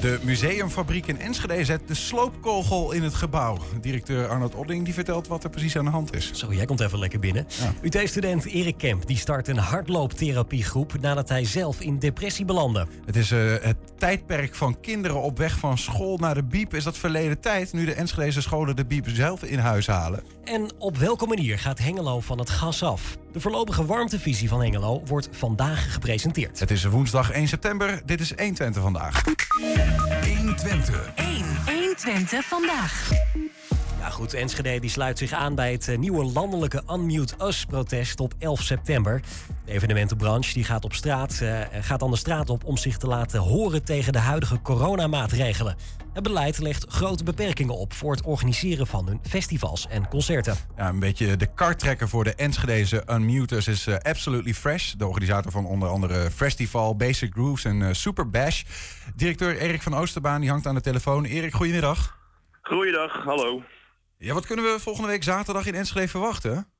De museumfabriek in Enschede zet de sloopkogel in het gebouw. Directeur Arnold Odding die vertelt wat er precies aan de hand is. Zo, jij komt even lekker binnen. UT-student Erik Kemp die start een hardlooptherapiegroep nadat hij zelf in depressie belandde. Het is eh, het tijdperk van kinderen op weg van school naar de biep. Is dat verleden tijd, nu de Enschedeze scholen de biep zelf in huis halen? En op welke manier gaat Hengelo van het gas af? De voorlopige warmtevisie van Hengelo wordt vandaag gepresenteerd. Het is woensdag 1 september. Dit is 120 vandaag. 120. 1. 120 vandaag. Ja goed, Enschede die sluit zich aan bij het eh, nieuwe landelijke Unmute Us-protest op 11 september. De evenementenbranche die gaat, op straat, eh, gaat dan de straat op om zich te laten horen tegen de huidige coronamaatregelen. Het beleid legt grote beperkingen op voor het organiseren van hun festivals en concerten. Ja, een beetje de karttrekker voor de Enschedeze Unmuters is eh, Absolutely Fresh. De organisator van onder andere Festival, Basic Grooves en eh, Super Bash. Directeur Erik van Oosterbaan die hangt aan de telefoon. Erik, goedemiddag. Goeiedag, hallo. Ja, wat kunnen we volgende week zaterdag in Enschede verwachten?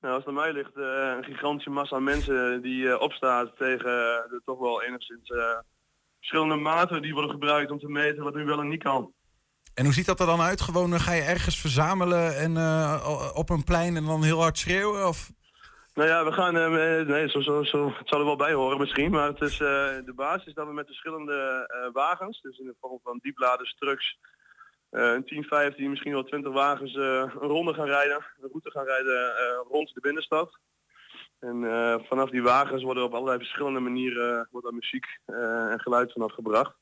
Nou, als het aan mij ligt, eh, een gigantische massa mensen die eh, opstaat tegen eh, de toch wel enigszins verschillende maten die worden gebruikt om te meten wat nu wel en niet kan. En hoe ziet dat er dan uit? Gewoon ga je ergens verzamelen en op een plein en dan heel hard schreeuwen? Of... Nou ja, we gaan, nee, zo, zo, zo, het zal er wel bij horen misschien, maar het is de basis dat we met verschillende wagens, dus in de vorm van diepladers, trucks, een 10, 15, misschien wel 20 wagens eh, een ronde gaan rijden, een route gaan rijden eh, rond de binnenstad. En eh, vanaf die wagens worden op allerlei verschillende manieren eh, wordt daar muziek eh, en geluid vanaf gebracht.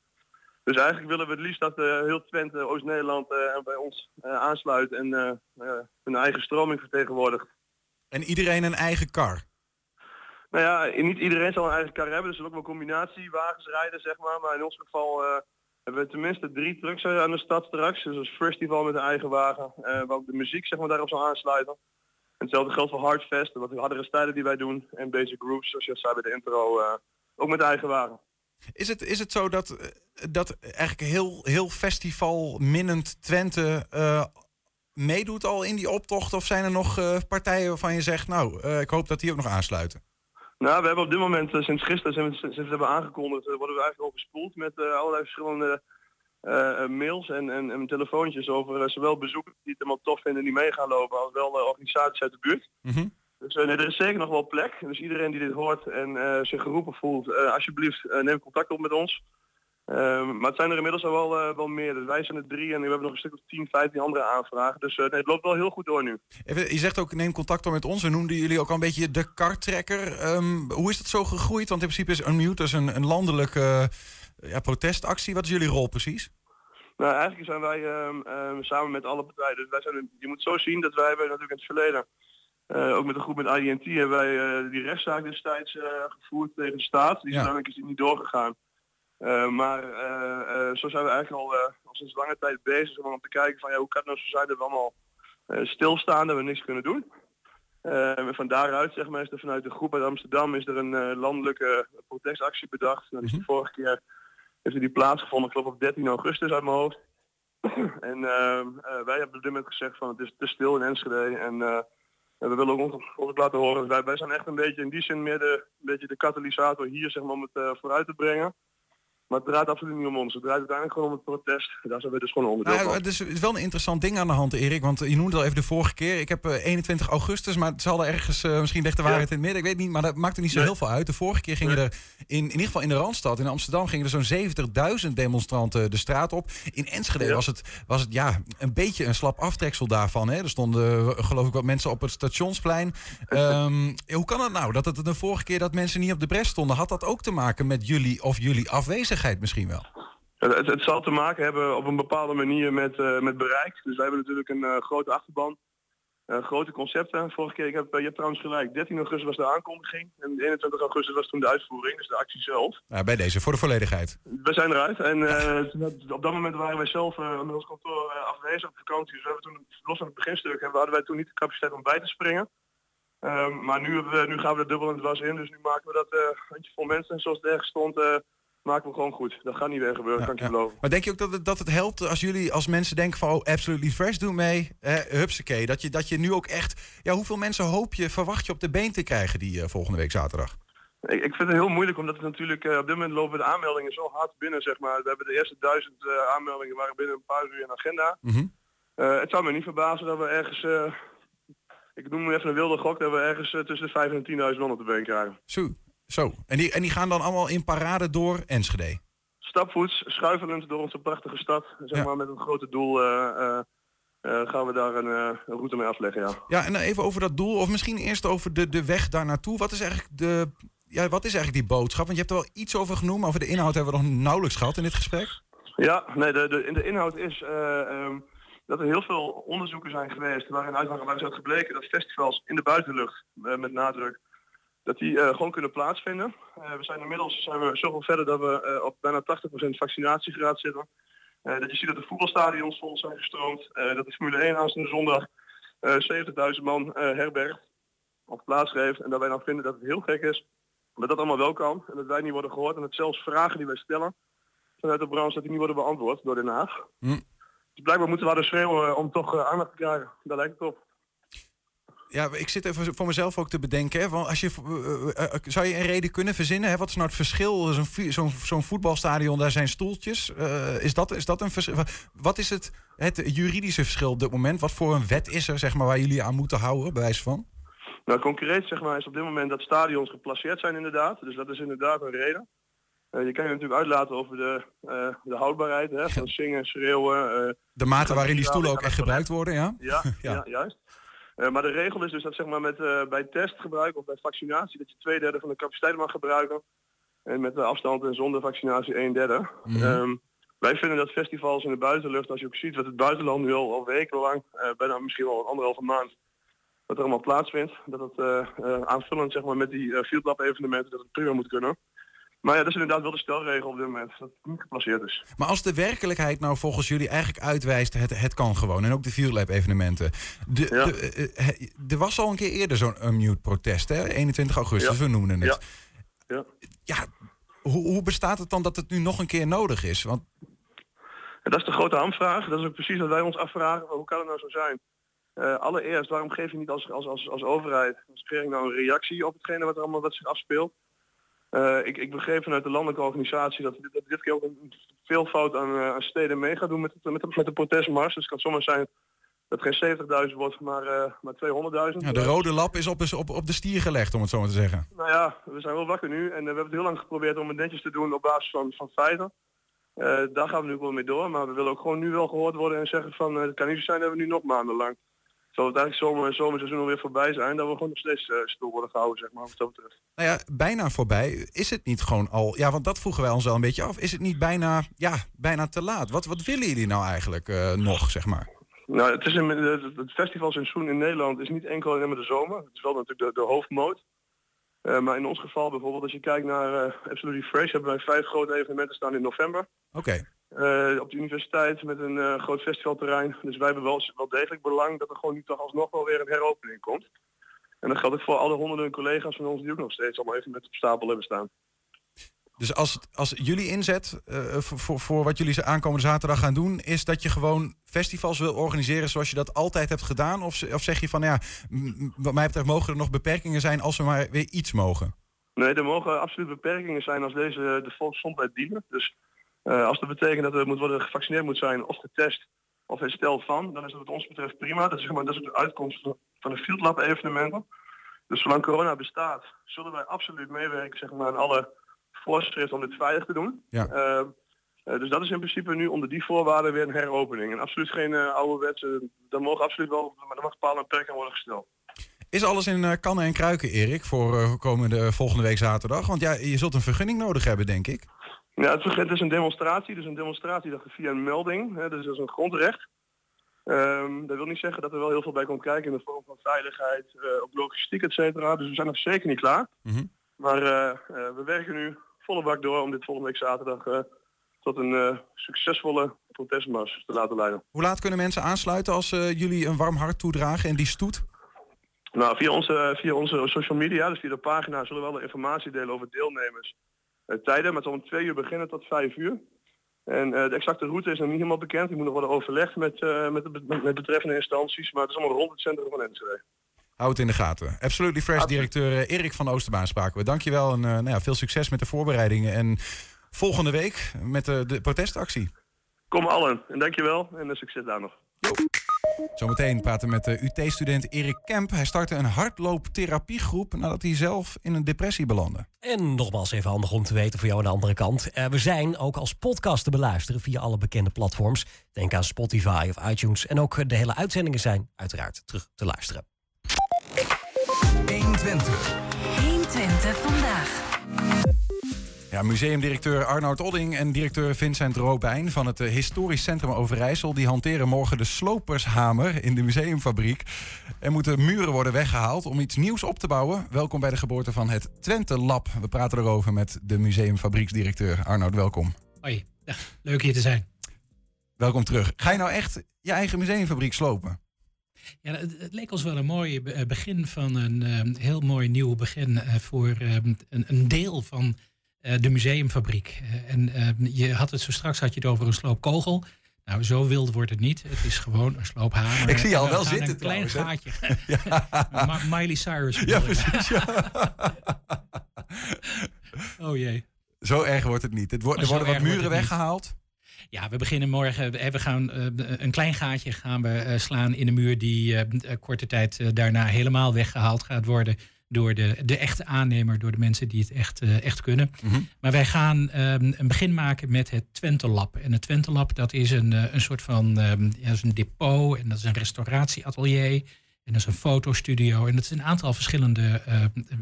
Dus eigenlijk willen we het liefst dat eh, heel Twente, Oost-Nederland eh, bij ons eh, aansluit en eh, nou hun eigen stroming vertegenwoordigt. En iedereen een eigen kar? Nou ja, niet iedereen zal een eigen kar hebben, dus er zullen ook wel combinatiewagens rijden, zeg maar. Maar in ons geval eh, hebben we tenminste drie trucks aan de stad straks. Dus als festival met een eigen wagen, eh, waar ook de muziek zeg maar, daarop zal aansluiten. En hetzelfde geldt voor Hardfest, wat de hardere stijlen die wij doen. En Basic Grooves, zoals je zei bij de intro, eh, ook met eigen wagen. Is het, is het zo dat, eh, dat eigenlijk heel, heel festivalminnend Twente eh, meedoet al in die optocht? Of zijn er nog partijen waarvan je zegt, nou, ik hoop dat die ook nog aansluiten? Nou, we hebben op dit moment, eh, sinds gisteren, sinds, sinds we hebben aangekondigd, eh, worden we eigenlijk overspoeld met eh, allerlei verschillende mails en, en, en telefoontjes over zowel bezoekers die het helemaal tof vinden die mee gaan lopen, als wel organisaties uit de buurt. Mhm. Dus nee, er is zeker nog wel plek. Dus iedereen die dit hoort en zich geroepen voelt, alsjeblieft neem contact op met ons. Ehm, maar het zijn er inmiddels al wel, eh, wel meer. Dus wij zijn er drie en we hebben nog een stuk of 10, 15 andere aanvragen. Dus eh, nee, het loopt wel heel goed door nu. Even, je zegt ook, neem contact op met ons. We noemden jullie ook al een beetje de karttrekker. Ehm, hoe is dat zo gegroeid? Want in principe is Unmute een, een landelijke eh, ja, protestactie. Wat is jullie rol precies? Nou, eigenlijk zijn wij ehm, samen met alle partijen. Dus wij zijn, je moet zo zien dat wij hebben natuurlijk in het verleden, ook met een groep met INT, hebben wij die rechtszaak destijds gevoerd tegen de staat. Die is Ja. uiteindelijk is niet doorgegaan. Eh, maar eh, eh, zo zijn we eigenlijk al, al sinds lange tijd bezig om te kijken van ja, hoe kan het nou zo zijn dat we allemaal stilstaan, dat we niks kunnen doen. En van daaruit zeg maar, is er vanuit de groep uit Amsterdam is er een landelijke protestactie bedacht. Nou, die is de vorige keer heeft die plaatsgevonden, ik geloof op 13 augustus uit mijn hoofd. en ehm, eh, wij hebben op dit moment gezegd van het is te stil in Enschede en we willen ook ons, laten horen. Dus wij, wij zijn echt een beetje in die zin meer de, een beetje de katalysator hier zeg maar, om het vooruit te brengen. Maar het draait absoluut niet om ons. Het draait uiteindelijk gewoon om het protest. Daar zijn we dus gewoon onderdeel Nou, van. het is het is wel een interessant ding aan de hand, Erik. Want je noemde al even de vorige keer. Ik heb eh, 21 augustus, maar het zal er ergens, eh, misschien ligt de waarheid in het midden. Ik weet niet, maar dat maakt er niet zo Nee. heel veel uit. De vorige keer gingen er, in, in ieder geval in de Randstad, in Amsterdam, gingen er zo'n 70.000 demonstranten de straat op. In Enschede Ja. was, het, was het ja, een beetje een slap aftreksel daarvan. Hè? Er stonden, eh, geloof ik, wat mensen op het stationsplein. Ehm, hoe kan het nou dat het de vorige keer dat mensen niet op de bres stonden? Had dat ook te maken met jullie of jullie afwezigheid misschien wel? Het, het zal te maken hebben op een bepaalde manier met, eh, met bereik. Dus wij hebben natuurlijk een eh, grote achterban. eh, grote concepten. Vorige keer, ik heb, je hebt trouwens gelijk, 13 augustus was de aankondiging. En 21 augustus was toen de uitvoering, dus de actie zelf. Nou, bij deze, voor de volledigheid. We zijn eruit. En op dat moment waren wij zelf met ons kantoor afwezig op vakantie. Dus we hebben toen, los van het beginstuk, hebben, hadden wij toen niet de capaciteit om bij te springen. Ehm, maar nu, hebben we, nu gaan we er dubbel in het was in. Dus nu maken we dat eh handje vol mensen. En zoals het ergens stond, maken we gewoon goed. Dat gaat niet weer gebeuren, Ja, kan ik je ja. beloven. Maar denk je ook dat het, dat het helpt als jullie als mensen denken van oh, Absolutely Fresh doe mee, eh, hupsakee. Dat je, dat je nu ook echt, ja, hoeveel mensen hoop je, verwacht je op de been te krijgen die eh, volgende week zaterdag? Ik, ik vind het heel moeilijk omdat het natuurlijk eh, op dit moment lopen de aanmeldingen zo hard binnen, zeg maar. We hebben de eerste duizend eh, aanmeldingen waren binnen een paar uur in agenda. Mhm. Het zou me niet verbazen dat we ergens, ik noem even een wilde gok, dat we ergens tussen de 5 en 10.000 man op de been krijgen. Zo. Zo. En die, en die gaan dan allemaal in parade door Enschede. Stapvoets, schuifelend door onze prachtige stad, zeg Ja. maar met een grote doel eh, eh, eh, gaan we daar een, een route mee afleggen, ja. Ja, en even over dat doel. Of misschien eerst over de, de weg daar naartoe. Wat is eigenlijk de. Ja, wat is eigenlijk die boodschap? Want je hebt er wel iets over genoemd. maar Over de inhoud hebben we nog nauwelijks gehad in dit gesprek. Ja, nee, de, de, de inhoud is eh, ehm, dat er heel veel onderzoeken zijn geweest waarin uit waarin is uit gebleken dat festivals in de buitenlucht, met nadruk, dat die eh, gewoon kunnen plaatsvinden. Eh, we zijn inmiddels zijn we zoveel verder dat we eh, op bijna 80% vaccinatiegraad zitten. Dat je ziet dat de voetbalstadions vol zijn gestroomd. dat de Formule 1 aanstaande zondag eh 70.000 man herbergt of plaats geeft. En dat wij dan vinden dat het heel gek is dat dat allemaal wel kan. En dat wij niet worden gehoord. En dat zelfs vragen die wij stellen vanuit de branche dat die niet worden beantwoord door Den Haag. Hm. Dus blijkbaar moeten we harder schreeuwen om toch aandacht te krijgen. Daar lijkt het op. Ja, ik zit even voor mezelf ook te bedenken. Hè, van als je, eh, eh, eh, zou je een reden kunnen verzinnen? Hè? Wat is nou het verschil? Zo'n zo'n voetbalstadion, daar zijn stoeltjes. Is, dat, is dat een verschil? Wat is het, het juridische verschil op dit moment? Wat voor een wet is er zeg maar, waar jullie aan moeten houden, bij wijze van? Nou, concreet zeg maar is op dit moment dat stadions geplaceerd zijn inderdaad. Dus dat is inderdaad een reden. Je kan je natuurlijk uitlaten over de, de houdbaarheid hè, van zingen, schreeuwen. De mate waarin die stoelen ook echt gebruikt worden, ja? Ja, Ja. ja. juist. Eh, maar de regel is dus dat zeg maar met, eh, bij testgebruik of bij vaccinatie dat je twee derde van de capaciteit mag gebruiken. En met de afstand en zonder vaccinatie een derde. Mhm. Ehm, wij vinden dat festivals in de buitenlucht, als je ook ziet wat het buitenland nu al, al wekenlang, eh bijna misschien wel anderhalve maand, wat er allemaal plaatsvindt, dat het aanvullend zeg maar met die eh Field Lab evenementen, dat het prima moet kunnen. Maar ja, dat is inderdaad wel de stelregel op dit moment, dat het niet geplaceerd is. Maar als de werkelijkheid nou volgens jullie eigenlijk uitwijst, het, het kan gewoon. En ook de Field Lab evenementen. De, Ja. de, eh, eh, er was al een keer eerder zo'n unmute protest, hè? 21 augustus, Ja. we noemden het. Ja. Ja. Ja, hoe, hoe bestaat het dan dat het nu nog een keer nodig is? Want dat is de grote hamvraag. Dat is ook precies wat wij ons afvragen. Hoe kan het nou zo zijn? Eh, allereerst, waarom geef je niet als, als, als, als overheid, nou een reactie op hetgene wat er allemaal wat zich afspeelt? Eh, ik, ik begreep vanuit de landelijke organisatie dat dit, dat dit keer ook een veelvoud aan, eh, aan steden mee gaat doen met, het, met, de, met de protestmars. Dus het kan zomaar zijn dat het geen 70.000 wordt, maar, eh, maar 200.000. ja, de rode lap is op, is op, op de stier gelegd, om het zo maar te zeggen. Nou ja, we zijn wel wakker nu en we hebben het heel lang geprobeerd om het netjes te doen op basis van, van feiten. Daar gaan we nu wel mee door, maar we willen ook gewoon nu wel gehoord worden en zeggen van het kan niet zo zijn dat we nu nog maandenlang, zal het eigenlijk zomer, zomerseizoen alweer voorbij zijn, dat we gewoon nog steeds stil worden gehouden, zeg maar, wat dat betreft. Nou ja, bijna voorbij. Is het niet gewoon al... Ja, want dat vroegen wij ons wel een beetje af. Is het niet bijna, ja, bijna te laat? Wat, wat willen jullie nou eigenlijk eh, nog, zeg maar? Nou, het, is een, het, festivalseizoen in Nederland is niet enkel alleen maar de zomer. Het is wel natuurlijk de, de hoofdmoot. Eh, maar in ons geval bijvoorbeeld, als je kijkt naar Absolutely Fresh, hebben wij vijf grote evenementen staan in november. Oké. Eh, op de universiteit met een eh, groot festivalterrein. Dus wij hebben wel, wel degelijk belang dat er gewoon nu toch alsnog wel weer een heropening komt. En dat geldt ook voor alle honderden collega's van ons die ook nog steeds allemaal even met op stapel hebben staan. Dus als, als jullie inzet eh, voor, voor, wat jullie aankomende zaterdag gaan doen, is dat je gewoon festivals wil organiseren zoals je dat altijd hebt gedaan? Of, of zeg je van ja, wat mij betreft mogen er nog beperkingen zijn als we maar weer iets mogen? Nee, er mogen absoluut beperkingen zijn als deze de volksgezondheid dienen. Dus eh, als dat betekent dat er moet worden gevaccineerd moet zijn of getest of hersteld van, dan is dat wat ons betreft prima. Dat is, zeg maar, dat is de uitkomst van- de Field Lab evenementen. Dus zolang corona bestaat, zullen wij absoluut meewerken zeg maar, aan alle voorschriften om dit veilig te doen. Ja. Eh, eh, dus dat is in principe nu onder die voorwaarden weer een heropening. En absoluut geen eh ouderwetse, daar mogen absoluut wel, maar er mag bepaalde beperkingen worden gesteld. Is alles in kannen en kruiken, Erik, voor komende volgende week zaterdag? Want ja, je zult een vergunning nodig hebben, denk ik. Ja, het, is een demonstratie, dus een demonstratie dat via een melding, hè, dus dat is een grondrecht. Ehm, dat wil niet zeggen dat er wel heel veel bij komt kijken in de vorm van veiligheid, eh, ook logistiek, et cetera. Dus we zijn nog zeker niet klaar. Mhm. Maar eh, eh, we werken nu volle bak door om dit volgende week zaterdag tot een succesvolle protestmars te laten leiden. Hoe laat kunnen mensen aansluiten als jullie een warm hart toedragen en die stoet? Nou, via onze, via onze social media, dus via de pagina, zullen we wel de informatie delen over deelnemers. Eh, tijden, maar het zal om twee uur beginnen tot vijf uur. En eh, de exacte route is nog niet helemaal bekend. Die moet nog worden overlegd met, eh, met, de, met, betreffende instanties. Maar het is allemaal rond het centrum van Enschede. Hou het in de gaten. Absolutely Fresh directeur Erik van Oosterbaan spraken we. Dankjewel en uh, nou ja, veel succes met de voorbereidingen. En volgende week met de, de protestactie. Kom allen en dankjewel en succes daar nog. Zometeen praten we met de UT-student Erik Kemp. Hij startte een hardlooptherapiegroep nadat hij zelf in een depressie belandde. En nogmaals even handig om te weten voor jou aan de andere kant. Uh, we zijn ook als podcast te beluisteren via alle bekende platforms. Denk aan Spotify of iTunes. En ook de hele uitzendingen zijn uiteraard terug te luisteren. 120. 120 vandaag. Ja, museumdirecteur Arnoud Odding en directeur Vincent Robijn van het eh, Historisch Centrum Overijssel... die hanteren morgen de slopershamer in de museumfabriek. Er moeten muren worden weggehaald om iets nieuws op te bouwen. Welkom bij de geboorte van het Twente Lab. We praten erover met de museumfabrieksdirecteur. Arnoud, welkom. Hoi, ja, leuk hier te zijn. Welkom terug. Ga je nou echt je eigen museumfabriek slopen? Ja, het, het, leek ons wel een mooi begin van een uh, heel mooi nieuw begin uh, voor een, een, deel van de museumfabriek. en je had het zo straks had je het over een sloopkogel. Nou, zo wild wordt het niet. Het is gewoon een sloophamer. Ik zie je al wel zitten. Een klein trouwens, gaatje. ja. Miley Cyrus. Ja, precies. Ja. oh jee. Zo erg wordt het niet. Het wordt, er worden wat muren weggehaald. Ja, we beginnen morgen. We gaan uh, een klein gaatje gaan we uh, slaan in de muur die uh, korte tijd daarna helemaal weggehaald gaat worden door de, de echte aannemer, door de mensen die het echt, echt kunnen. Mm -hmm. Maar wij gaan een begin maken met het Twente Lab. En het Twente Lab dat is een, een soort van ja, dat is een depot en dat is een restauratieatelier. En dat is een fotostudio. En dat is een aantal verschillende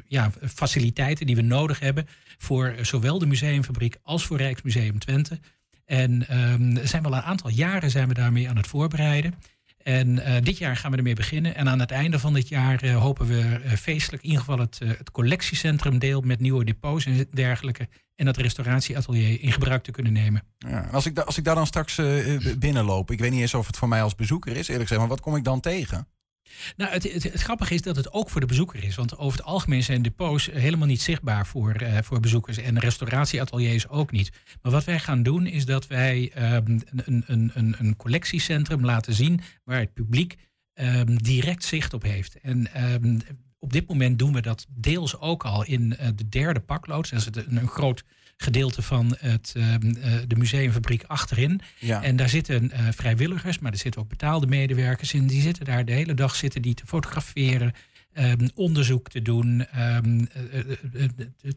ja, faciliteiten die we nodig hebben voor zowel de museumfabriek als voor Rijksmuseum Twente. En um, zijn wel een aantal jaren zijn we daarmee aan het voorbereiden. En uh, dit jaar gaan we ermee beginnen. En aan het einde van dit jaar uh, hopen we uh, feestelijk in ieder geval het, collectiecentrum deel met nieuwe depots en dergelijke. En dat restauratieatelier in gebruik te kunnen nemen. Ja, als, ik als ik daar dan straks binnenloop, ik weet niet eens of het voor mij als bezoeker is, eerlijk gezegd, maar wat kom ik dan tegen? Nou, het, het, grappige is dat het ook voor de bezoeker is. Want over het algemeen zijn depots helemaal niet zichtbaar voor, uh, voor bezoekers. En restauratieateliers ook niet. Maar wat wij gaan doen is dat wij um, een, een, een, een collectiecentrum laten zien waar het publiek um, direct zicht op heeft. En um, op dit moment doen we dat deels ook al in uh, de derde pakloods. Dat is een groot gedeelte van het, uh, de museumfabriek achterin. Ja. En daar zitten uh, vrijwilligers, maar er zitten ook betaalde medewerkers in. Die zitten daar de hele dag zitten die te fotograferen, um, onderzoek te doen, um,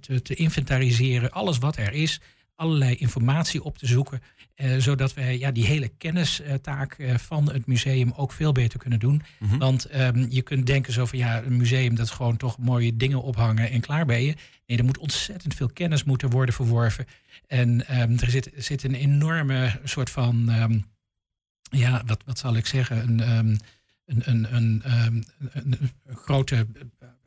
te, te, inventariseren, alles wat er is. Allerlei informatie op te zoeken, uh, zodat wij ja, die hele kennistaak uh, van het museum ook veel beter kunnen doen. Mhm. Want um, je kunt denken zo van ja, een museum dat is gewoon toch mooie dingen ophangen en klaar ben je. Nee, er moet ontzettend veel kennis moeten worden verworven. En um, er zit, zit een enorme soort van, um, ja, wat, wat zal ik zeggen, een, een, een, een, een, een grote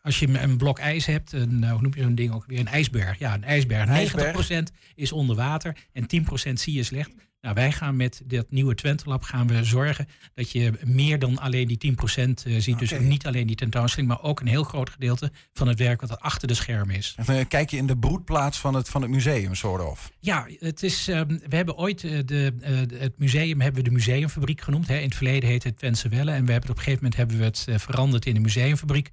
als je een blok ijs hebt, een, hoe noem je zo'n ding ook weer? Een ijsberg. Ja, een ijsberg. Een ijsberg. 90% is onder water en 10% zie je slecht. Nou, wij gaan met dat nieuwe Twente Lab gaan we zorgen dat je meer dan alleen die 10% ziet. Okay. Dus niet alleen die tentoonstelling, maar ook een heel groot gedeelte van het werk wat er achter de schermen is. Even kijk je in de broedplaats van het, van het museum, soort of? Ja, het is, um, we hebben ooit uh, de, uh, het museum hebben we de museumfabriek genoemd. Hè. In het verleden heette het Twentse Welle. En we hebben het op een gegeven moment hebben we het uh, veranderd in de museumfabriek.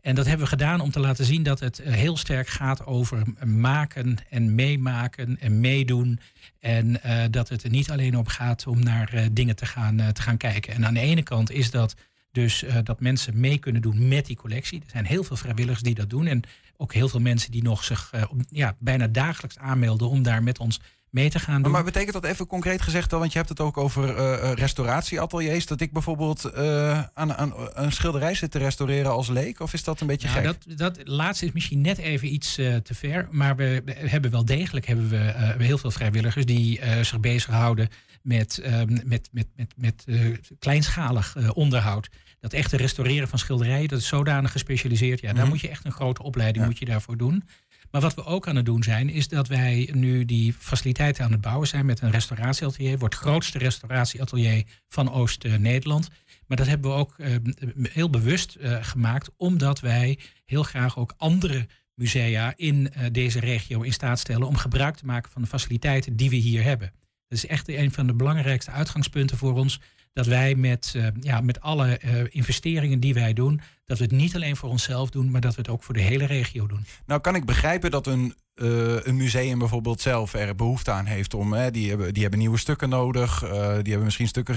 En dat hebben we gedaan om te laten zien dat het heel sterk gaat over maken en meemaken en meedoen. En uh, dat het er niet alleen om gaat om naar uh, dingen te gaan, uh, te gaan kijken. En aan de ene kant is dat dus dat mensen mee kunnen doen met die collectie. Er zijn heel veel vrijwilligers die dat doen. En ook heel veel mensen die nog zich ja, bijna dagelijks aanmelden om daar met ons mee te gaan doen. Maar, maar betekent dat even concreet gezegd, want je hebt het ook over uh, restauratieateliers, dat ik bijvoorbeeld uh, aan, aan, een schilderij zit te restaureren als leek? Of is dat een beetje nou, gek? Dat, dat laatste is misschien net even iets uh, te ver, maar we, hebben wel degelijk hebben we, heel veel vrijwilligers die zich bezighouden met, met, met, met, met kleinschalig onderhoud. Dat echte restaureren van schilderijen, dat is zodanig gespecialiseerd. Ja, daar mm -hmm. moet je echt een grote opleiding ja. moet je daarvoor doen. Maar wat we ook aan het doen zijn, is dat wij nu die faciliteiten aan het bouwen zijn met een restauratieatelier. Wordt het grootste restauratieatelier van Oost-Nederland. Maar dat hebben we ook uh, heel bewust uh, gemaakt, omdat wij heel graag ook andere musea in uh, deze regio in staat stellen om gebruik te maken van de faciliteiten die we hier hebben. Dat is echt een van de belangrijkste uitgangspunten voor ons. Dat wij met, eh, ja, met alle eh, investeringen die wij doen, dat we het niet alleen voor onszelf doen, maar dat we het ook voor de hele regio doen. Nou kan ik begrijpen dat een, eh, een museum bijvoorbeeld zelf er behoefte aan heeft om, hè, die, hebben, die hebben nieuwe stukken nodig, die hebben misschien stukken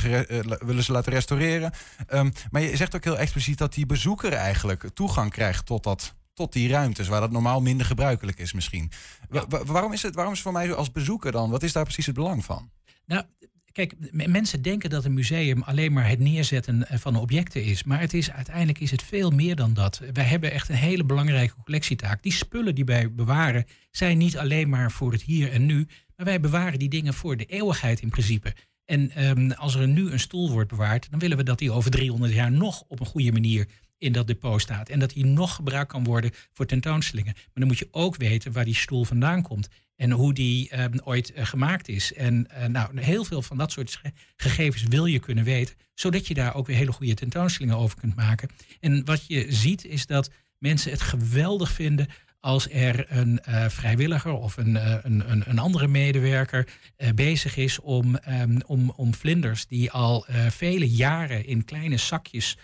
willen ze laten restaureren. Ehm, maar je zegt ook heel expliciet dat die bezoeker eigenlijk toegang krijgt tot dat. Tot die ruimtes waar dat normaal minder gebruikelijk is, misschien. Wa- wa- waarom, is het, waarom is het voor mij als bezoeker dan? Wat is daar precies het belang van? Nou, kijk, mensen denken dat een museum alleen maar het neerzetten eh, van objecten is. Maar het is, uiteindelijk is het veel meer dan dat. Wij hebben echt een hele belangrijke collectietaak. Die spullen die wij bewaren zijn niet alleen maar voor het hier en nu. Maar wij bewaren die dingen voor de eeuwigheid in principe. En ehm, als er nu een stoel wordt bewaard, dan willen we dat die over 300 jaar nog op een goede manier in dat depot staat. En dat die nog gebruikt kan worden voor tentoonstellingen. Maar dan moet je ook weten waar die stoel vandaan komt. En hoe die ehm, ooit eh, gemaakt is. En eh, nou, heel veel van dat soort ge- gegevens wil je kunnen weten. Zodat je daar ook weer hele goede tentoonstellingen over kunt maken. En wat je ziet is dat mensen het geweldig vinden als er een eh, vrijwilliger of een, een, een, andere medewerker bezig is om, ehm, om, om vlinders die al vele jaren in kleine zakjes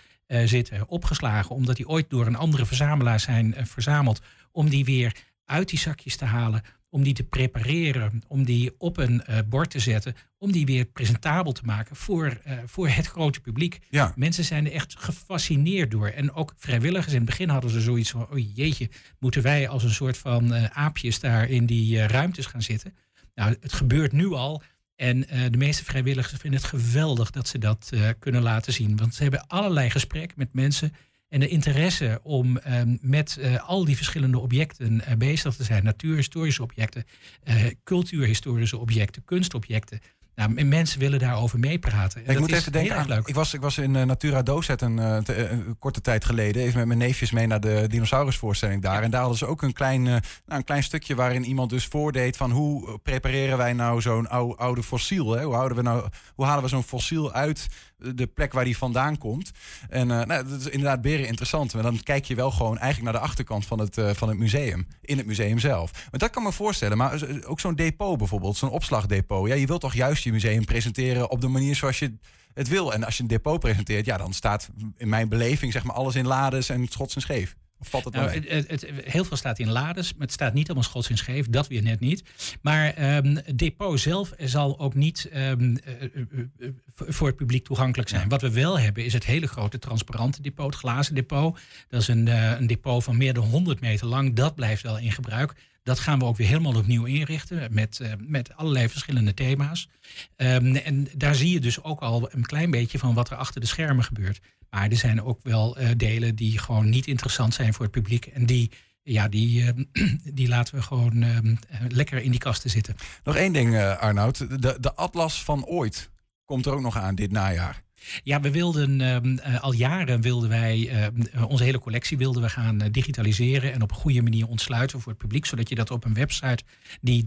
zitten, opgeslagen, omdat die ooit door een andere verzamelaar zijn verzameld, om die weer uit die zakjes te halen, om die te prepareren, om die op een eh, bord te zetten, om die weer presentabel te maken voor, eh, voor het grote publiek. Ja. Mensen zijn er echt gefascineerd door. En ook vrijwilligers. In het begin hadden ze zoiets van: oh jeetje, moeten wij als een soort van eh, aapjes daar in die ruimtes gaan zitten? Nou, het gebeurt nu al. En de meeste vrijwilligers vinden het geweldig dat ze dat kunnen laten zien. Want ze hebben allerlei gesprekken met mensen. En de interesse om ehm, met eh, al die verschillende objecten eh, bezig te zijn. Natuurhistorische objecten, eh, cultuurhistorische objecten, kunstobjecten. Nou, mensen willen daarover meepraten. En ik dat moet is even denken heel erg aan. leuk. Ik was, ik was in Natura Docet een, een korte tijd geleden. Even met mijn neefjes mee naar de dinosaurusvoorstelling daar. En daar hadden ze ook een klein, nou, een klein stukje waarin iemand dus voordeed van hoe prepareren wij nou zo'n ou- oude fossiel. Hè? Hoe, houden we nou, hoe halen we zo'n fossiel uit de plek waar die vandaan komt. En eh, nou, dat is inderdaad beren interessant. Maar dan kijk je wel gewoon eigenlijk naar de achterkant van het, eh, van het museum. In het museum zelf. Maar dat kan me voorstellen. Maar ook zo'n depot bijvoorbeeld, zo'n opslagdepot. Ja, je wilt toch juist je museum presenteren op de manier zoals je het wil. En als je een depot presenteert, ja, dan staat in mijn beleving zeg maar alles in lades en schots en scheef. Of valt het nou mee? het, heel veel staat in lades, maar het staat niet allemaal schots en scheef. Dat weer net niet. Maar ehm, het depot zelf zal ook niet ehm, eh, eh, eh, voor het publiek toegankelijk zijn. Wat we wel hebben is het hele grote transparante depot, het glazen depot. Dat is een, een depot van meer dan 100 meter lang. Dat blijft wel in gebruik. Dat gaan we ook weer helemaal opnieuw inrichten met, met allerlei verschillende thema's. Ehm, en daar zie je dus ook al een klein beetje van wat er achter de schermen gebeurt. Maar er zijn ook wel eh, delen die gewoon niet interessant zijn voor het publiek. En die, ja, die, ehm, die laten we gewoon ehm, eh, lekker in die kasten zitten. Nog één ding, eh, Arnoud. De, de atlas van ooit komt er ook nog aan dit najaar. Ja, we wilden ehm, eh, al jaren wilden wij ehm, eh, onze hele collectie wilden we gaan eh, digitaliseren en op een goede manier ontsluiten voor het publiek, zodat je dat op een website die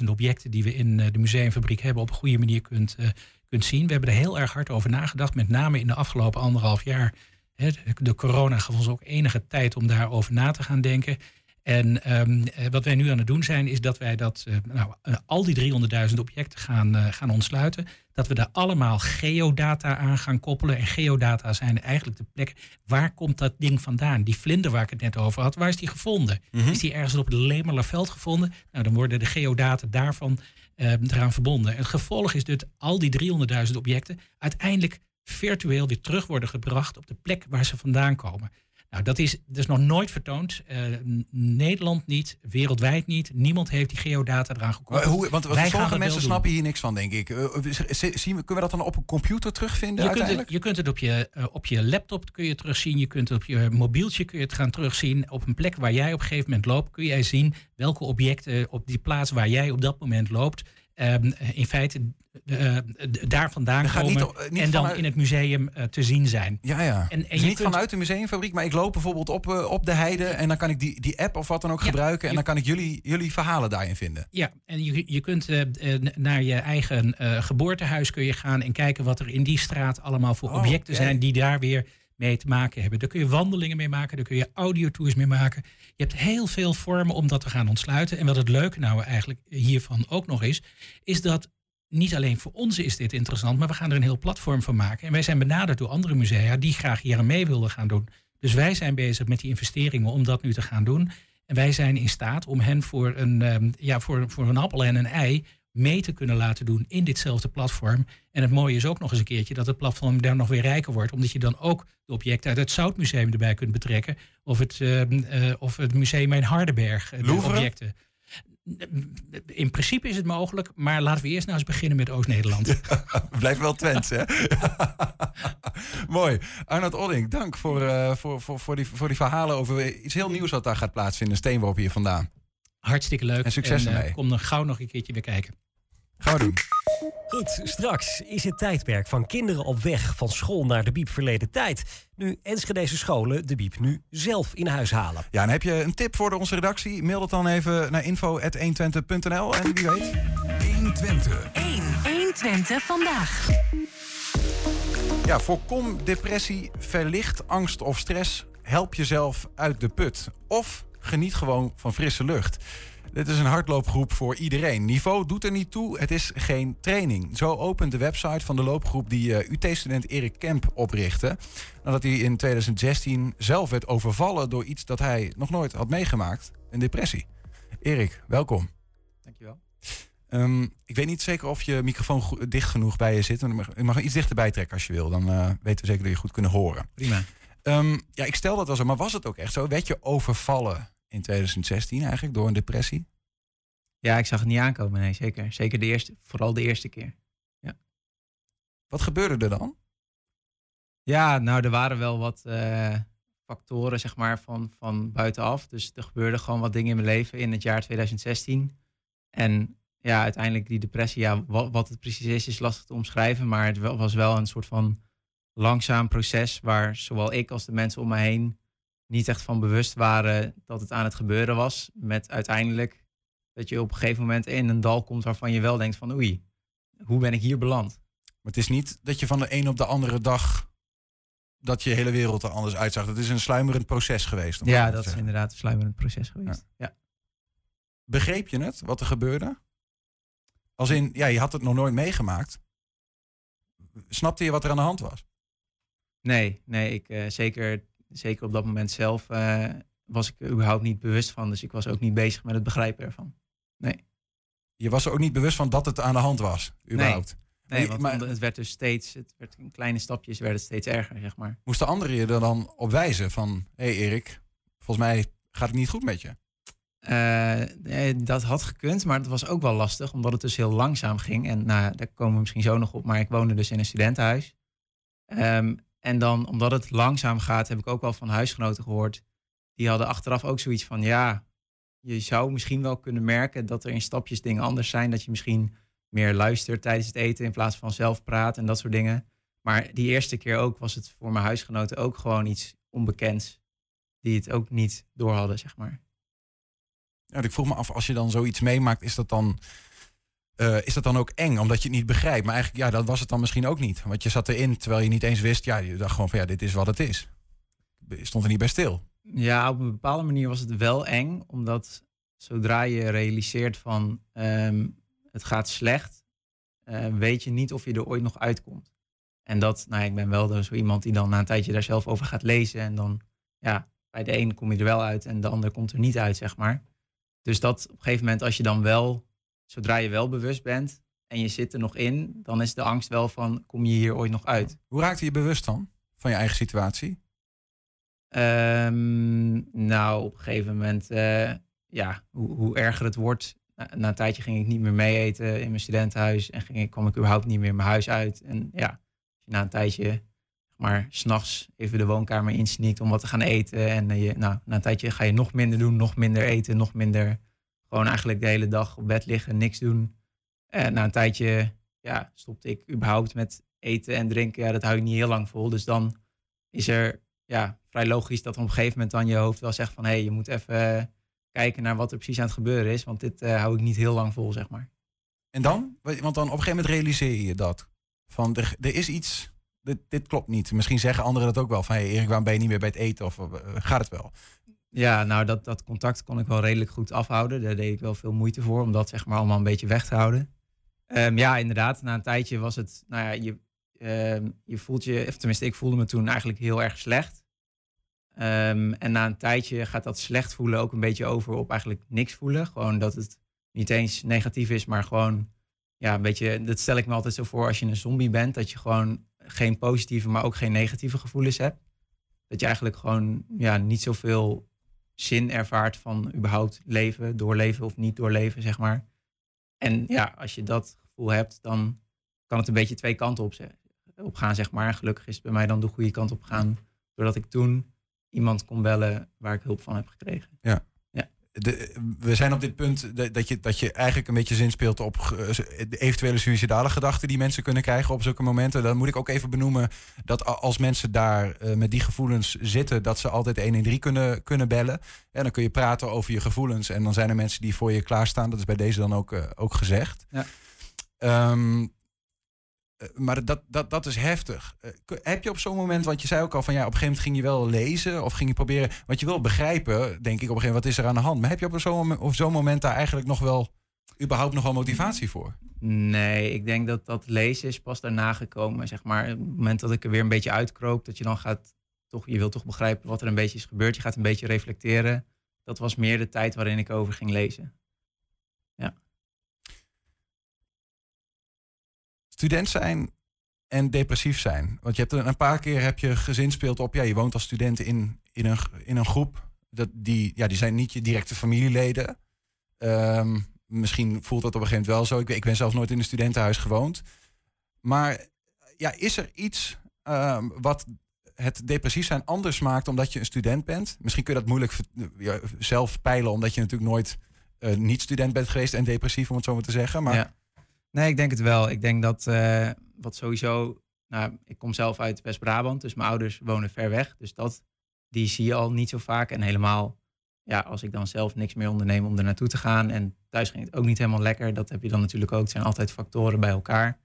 300.000 objecten die we in eh, de museumfabriek hebben op een goede manier kunt, eh, kunt zien. We hebben er heel erg hard over nagedacht, met name in de afgelopen anderhalf jaar. De- corona gaf ons ook enige tijd om daarover na te gaan denken. En ehm, eh, wat wij nu aan het doen zijn, is dat wij dat, eh, nou, eh, al die 300.000 objecten gaan, gaan ontsluiten. Dat we daar allemaal geodata aan gaan koppelen. En geodata zijn eigenlijk de plekken. Waar komt dat ding vandaan? Die vlinder waar ik het net over had, waar is die gevonden? Is die ergens op het Lemerlerveld gevonden? Nou, dan worden de geodata daarvan eraan verbonden. En het gevolg is dat al die 300.000 objecten uiteindelijk virtueel weer terug worden gebracht op de plek waar ze vandaan komen. Nou, dat is, is nog nooit vertoond. Eh, Nederland niet, wereldwijd niet. Niemand heeft die geodata eraan Maar gekoppeld. hoe, want want Wij sommige mensen snappen hier niks van, denk ik. Eh, z- zien we, kunnen we dat dan op een computer terugvinden Je kunt, het, uiteindelijk? je kunt het op je, eh, op je laptop kun je terugzien. Je kunt het op je mobieltje kun je het gaan terugzien. Op een plek waar jij op een gegeven moment loopt, kun jij zien welke objecten op die plaats waar jij op dat moment loopt. Ehm, in feite eh, eh, daar vandaan komen niet eh, niet en dan vanuit- in het museum te zien zijn. Ja, ja. En- en dus niet kunt- vanuit de museumfabriek, maar ik loop bijvoorbeeld op, op de heide en dan kan ik die, die app of wat dan ook Ja, gebruiken en je- dan kan ik jullie, jullie verhalen daarin vinden. Ja, en je, je kunt naar je eigen eh, geboortehuis kun je gaan en kijken wat er in die straat allemaal voor Oh, objecten zijn die daar weer mee te maken hebben. Daar kun je wandelingen mee maken, daar kun je audiotours mee maken. Je hebt heel veel vormen om dat te gaan ontsluiten. En wat het leuke nou eigenlijk hiervan ook nog is, is dat niet alleen voor ons is dit interessant, maar we gaan er een heel platform van maken. En wij zijn benaderd door andere musea die graag hier aan mee wilden gaan doen. Dus wij zijn bezig met die investeringen om dat nu te gaan doen. En wij zijn in staat om hen voor een, ehm, ja, voor, voor een appel en een ei mee te kunnen laten doen in ditzelfde platform. En het mooie is ook nog eens een keertje dat het platform daar nog weer rijker wordt. Omdat je dan ook de objecten uit het Zoutmuseum erbij kunt betrekken. Of het, ehm, eh, of het museum in Hardenberg. eh, de objecten. In principe is het mogelijk, maar laten we eerst nou eens beginnen met Oost-Nederland. Blijft wel Twents, hè? Mooi. Arnold Odding, dank voor, eh, voor, voor, voor, die, voor die verhalen over iets heel nieuws wat daar gaat plaatsvinden. Steenworp hier vandaan. Hartstikke leuk. En succes eh, ermee. Kom dan gauw nog een keertje weer kijken. Gaan we doen. Goed, straks is het tijdperk van kinderen op weg van school naar de Biep verleden tijd. Nu Enschedeze scholen de Biep nu zelf in huis halen. Ja, en heb je een tip voor de, onze redactie? Mail dat dan even naar info.120.nl en wie weet... 120. 1. 120 vandaag. Ja, voorkom depressie, verlicht angst of stress. Help jezelf uit de put. Of geniet gewoon van frisse lucht. Dit is een hardloopgroep voor iedereen. Niveau doet er niet toe, het is geen training. Zo opent de website van de loopgroep die eh, UT-student Erik Kemp oprichtte. Nadat hij in 2016 zelf werd overvallen door iets dat hij nog nooit had meegemaakt. Een depressie. Erik, welkom. Dankjewel. Ehm, ik weet niet zeker of je microfoon dicht genoeg bij je zit. Je mag, je mag iets dichterbij trekken als je wil. Dan eh, weten we zeker dat je goed kunnen horen. Prima. Ehm, ja, ik stel dat wel zo. Maar was het ook echt zo? Werd je overvallen in 2016 eigenlijk door een depressie? Ja, ik zag het niet aankomen. Nee, zeker. Zeker de eerste, vooral de eerste keer. Wat gebeurde er dan? Ja, nou, er waren wel wat eh, factoren, zeg maar, van, van buitenaf. Dus er gebeurden gewoon wat dingen in mijn leven in het jaar 2016. En ja, uiteindelijk die depressie, ja, wat, wat het precies is, is lastig te omschrijven. Maar het was wel een soort van langzaam proces waar zowel ik als de mensen om me heen niet echt van bewust waren dat het aan het gebeuren was. Met uiteindelijk dat je op een gegeven moment in een dal komt waarvan je wel denkt van oei, hoe ben ik hier beland? Maar het is niet dat je van de een op de andere dag dat je hele wereld er anders uitzag. Het is een sluimerend proces geweest. om Ja, dat is inderdaad een sluimerend proces geweest. Ja. Begreep je het, wat er gebeurde? Als in, ja, je had het nog nooit meegemaakt. Snapte je wat er aan de hand was? Nee, nee, ik, eh, zeker, zeker op dat moment zelf eh, was ik er überhaupt niet bewust van. Dus ik was ook niet bezig met het begrijpen ervan. Je was er ook niet bewust van dat het aan de hand was, überhaupt. Nee, want maar- het werd dus steeds, het werd in kleine stapjes werd het steeds erger, zeg maar. Moesten anderen je er dan op wijzen van... hé hey Erik, volgens mij gaat het niet goed met je. Eh, dat had gekund, maar het was ook wel lastig, omdat het dus heel langzaam ging. En nou, daar komen we misschien zo nog op, maar ik woonde dus in een studentenhuis. Ehm, en dan, omdat het langzaam gaat, heb ik ook wel van huisgenoten gehoord. Die hadden achteraf ook zoiets van, ja, je zou misschien wel kunnen merken dat er in stapjes dingen anders zijn. Dat je misschien meer luistert tijdens het eten in plaats van zelf praat en dat soort dingen. Maar die eerste keer ook was het voor mijn huisgenoten ook gewoon iets onbekends. Die het ook niet door hadden, zeg maar. Ja, ik vroeg me af, als je dan zoiets meemaakt, is dat dan... eh, is dat dan ook eng, omdat je het niet begrijpt? Maar eigenlijk, ja, dat was het dan misschien ook niet. Want je zat erin, terwijl je niet eens wist... ja, je dacht gewoon van, ja, dit is wat het is. Je stond er niet bij stil. Ja, op een bepaalde manier was het wel eng, omdat zodra je realiseert van ehm, het gaat slecht, eh, weet je niet of je er ooit nog uitkomt. En dat, nou, ik ben wel zo iemand die dan na een tijdje daar zelf over gaat lezen en dan, ja, bij de een kom je er wel uit en de ander komt er niet uit, zeg maar. Dus dat op een gegeven moment, als je dan wel, zodra je wel bewust bent en je zit er nog in, dan is de angst wel van, kom je hier ooit nog uit? Hoe raakte je bewust dan, van je eigen situatie? Ehm, nou, op een gegeven moment, eh, ja, hoe, hoe erger het wordt. Na, na een tijdje ging ik niet meer mee eten in mijn studentenhuis en ging ik, kwam ik überhaupt niet meer mijn huis uit. En ja, als je na een tijdje, zeg maar, s'nachts even de woonkamer insneakt om wat te gaan eten. En eh, je, nou, na een tijdje ga je nog minder doen, nog minder eten, nog minder. Gewoon eigenlijk de hele dag op bed liggen, niks doen. En na een tijdje, ja, stopte ik überhaupt met eten en drinken. Ja, dat hou ik niet heel lang vol. Dus dan is er ja, vrij logisch dat op een gegeven moment dan je hoofd wel zegt van hé, hey, je moet even eh, kijken naar wat er precies aan het gebeuren is, want dit eh, hou ik niet heel lang vol, zeg maar. En dan? Want dan op een gegeven moment realiseer je dat. Van, er, er is iets, dit, dit klopt niet. Misschien zeggen anderen dat ook wel. Van, hé Erik, waarom ben je niet meer bij het eten? Of eh, gaat het wel? Ja, nou dat, dat contact kon ik wel redelijk goed afhouden. Daar deed ik wel veel moeite voor om dat zeg maar allemaal een beetje weg te houden. Ehm, ja, inderdaad. Na een tijdje was het, nou ja, je, ehm, je voelt je, of tenminste, ik voelde me toen eigenlijk heel erg slecht. Ehm, en na een tijdje gaat dat slecht voelen ook een beetje over op eigenlijk niks voelen. Gewoon dat het niet eens negatief is, maar gewoon, ja, een beetje, dat stel ik me altijd zo voor als je een zombie bent, dat je gewoon geen positieve, maar ook geen negatieve gevoelens hebt. Dat je eigenlijk gewoon, ja, niet zoveel zin ervaart van überhaupt leven, doorleven of niet doorleven, zeg maar. En ja, als je dat gevoel hebt, dan kan het een beetje twee kanten op, op gaan, zeg maar. Gelukkig is het bij mij dan de goede kant op gaan, doordat ik toen iemand kon bellen waar ik hulp van heb gekregen. Ja. De, we zijn op dit punt dat je, dat je eigenlijk een beetje zinspeelt op de eventuele suïcidale gedachten die mensen kunnen krijgen op zulke momenten. Dan moet ik ook even benoemen dat als mensen daar uh, met die gevoelens zitten, dat ze altijd 113 kunnen, kunnen bellen. En dan kun je praten over je gevoelens. En dan zijn er mensen die voor je klaarstaan. Dat is bij deze dan ook, uh, ook gezegd. Ja. Um, eh, maar dat, dat, dat is heftig. Uh, heb je op zo'n moment, want je zei ook al van ja, op een gegeven moment ging je wel lezen of ging je proberen, wat je wil begrijpen, denk ik op een gegeven moment, wat is er aan de hand? Maar heb je op zo'n zo'n moment daar eigenlijk nog wel, überhaupt nog wel motivatie voor? Nee, ik denk dat dat lezen is pas daarna gekomen, zeg maar. Op het moment dat ik er weer een beetje uitkroop, dat je dan gaat, toch, je wilt toch begrijpen wat er een beetje is gebeurd, je gaat een beetje reflecteren. Dat was meer de tijd waarin ik over ging lezen. Ja. Student zijn en depressief zijn? Want je hebt een paar keer heb je gezinspeeld op, ja, je woont als student in, in, een, in een groep. Dat die, ja, die zijn niet je directe familieleden. Um, misschien voelt dat op een gegeven moment wel zo. Ik, ik ben zelf nooit in een studentenhuis gewoond. Maar ja, is er iets um, wat het depressief zijn anders maakt omdat je een student bent? Misschien kun je dat moeilijk ja, zelf peilen, omdat je natuurlijk nooit uh, niet student bent geweest en depressief, om het zo maar te zeggen. Maar ja. Nee, ik denk het wel. Ik denk dat uh, wat sowieso. Nou, ik kom zelf uit West-Brabant, dus mijn ouders wonen ver weg. Dus dat, die zie je al niet zo vaak. En helemaal, ja, als ik dan zelf niks meer onderneem om er naartoe te gaan. En thuis ging het ook niet helemaal lekker. Dat heb je dan natuurlijk ook. Het zijn altijd factoren bij elkaar.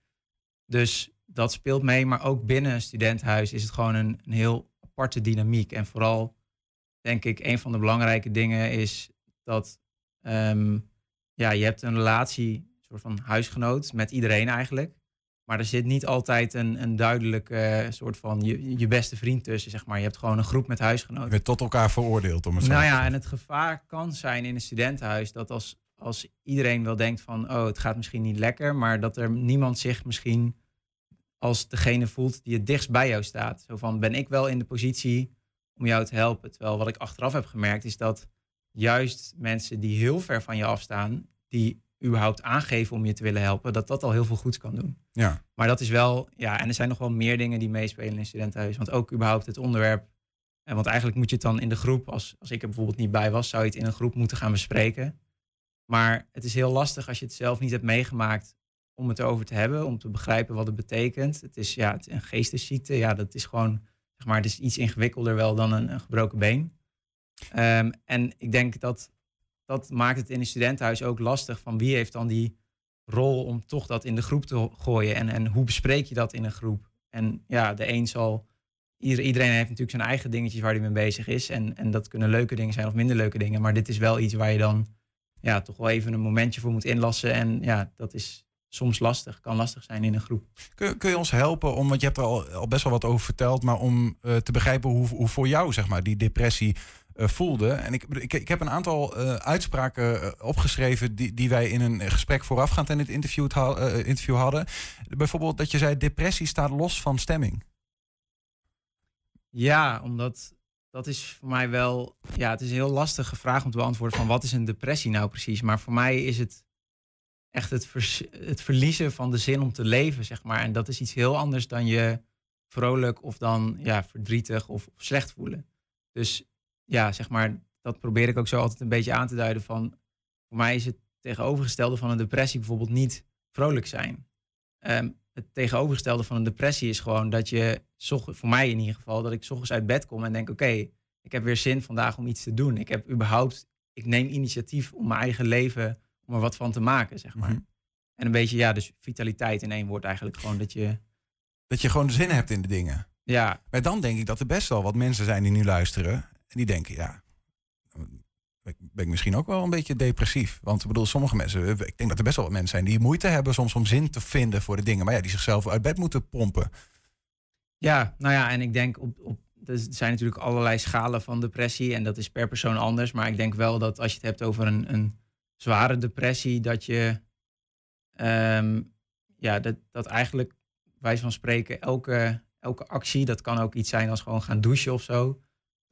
Dus dat speelt mee. Maar ook binnen een studentenhuis is het gewoon een, heel aparte dynamiek. En vooral, denk ik, een van de belangrijke dingen is dat um, ja, je hebt een relatie van huisgenoot met iedereen eigenlijk. Maar er zit niet altijd een, een duidelijk uh, soort van je, je beste vriend tussen, zeg maar. Je hebt gewoon een groep met huisgenoten. Je bent tot elkaar veroordeeld, om het zo Nou ja, en het gevaar kan zijn in een studentenhuis dat als, als iedereen wel denkt van, oh, het gaat misschien niet lekker, maar dat er niemand zich misschien als degene voelt die het dichtst bij jou staat. Zo van, ben ik wel in de positie om jou te helpen? Terwijl wat ik achteraf heb gemerkt is dat juist mensen die heel ver van je afstaan, die überhaupt aangeven om je te willen helpen, dat dat al heel veel goeds kan doen. Ja. Maar dat is wel, ja, en er zijn nog wel meer dingen die meespelen in studentenhuis. Want ook überhaupt het onderwerp. En want eigenlijk moet je het dan in de groep, als, als ik er bijvoorbeeld niet bij was, zou je het in een groep moeten gaan bespreken. Maar het is heel lastig als je het zelf niet hebt meegemaakt om het erover te hebben, om te begrijpen wat het betekent. Het is ja, het, een geestesziekte, ja, dat is gewoon, zeg maar, het is iets ingewikkelder wel dan een, een gebroken been. Um, en ik denk dat dat maakt het in een studentenhuis ook lastig van wie heeft dan die rol om toch dat in de groep te gooien en, en hoe bespreek je dat in een groep? En ja, de een zal, iedereen heeft natuurlijk zijn eigen dingetjes waar hij mee bezig is en, en dat kunnen leuke dingen zijn of minder leuke dingen, maar dit is wel iets waar je dan ja, toch wel even een momentje voor moet inlassen en ja, dat is soms lastig, kan lastig zijn in een groep. Kun, kun je ons helpen om, want je hebt er al, best wel wat over verteld, maar om uh, te begrijpen hoe, hoe voor jou zeg maar die depressie uh, voelde. En ik, ik, ik heb een aantal uh, uitspraken uh, opgeschreven die, die wij in een gesprek voorafgaand aan dit interview, interview hadden. Bijvoorbeeld dat je zei, depressie staat los van stemming. Ja, omdat dat is voor mij wel, ja, het is een heel lastige vraag om te beantwoorden van wat is een depressie nou precies. Maar voor mij is het echt het, het verliezen van de zin om te leven, zeg maar. En dat is iets heel anders dan je vrolijk of dan ja, verdrietig of slecht voelen. Dus ja, zeg maar, dat probeer ik ook zo altijd een beetje aan te duiden van, voor mij is het tegenovergestelde van een depressie bijvoorbeeld niet vrolijk zijn. Um, het tegenovergestelde van een depressie is gewoon dat je, voor mij in ieder geval, dat ik s ochtends uit bed kom en denk, oké, ik heb weer zin vandaag om iets te doen. Ik heb überhaupt, ik neem initiatief om mijn eigen leven, om er wat van te maken, zeg maar. Mhm. En een beetje, ja, dus vitaliteit in één woord eigenlijk gewoon dat je... Dat je gewoon zin hebt in de dingen. Ja. Maar dan denk ik dat er best wel wat mensen zijn die nu luisteren die denken, ja, ben ik misschien ook wel een beetje depressief. Want ik bedoel, sommige mensen, ik denk dat er best wel wat mensen zijn die moeite hebben soms om zin te vinden voor de dingen. Maar ja, die zichzelf uit bed moeten pompen. Ja, nou ja, en ik denk op, op er zijn natuurlijk allerlei schalen van depressie en dat is per persoon anders. Maar ik denk wel dat als je het hebt over een, een zware depressie, dat je ehm, ja, dat, dat eigenlijk wij van spreken, elke, elke actie, dat kan ook iets zijn als gewoon gaan douchen of zo,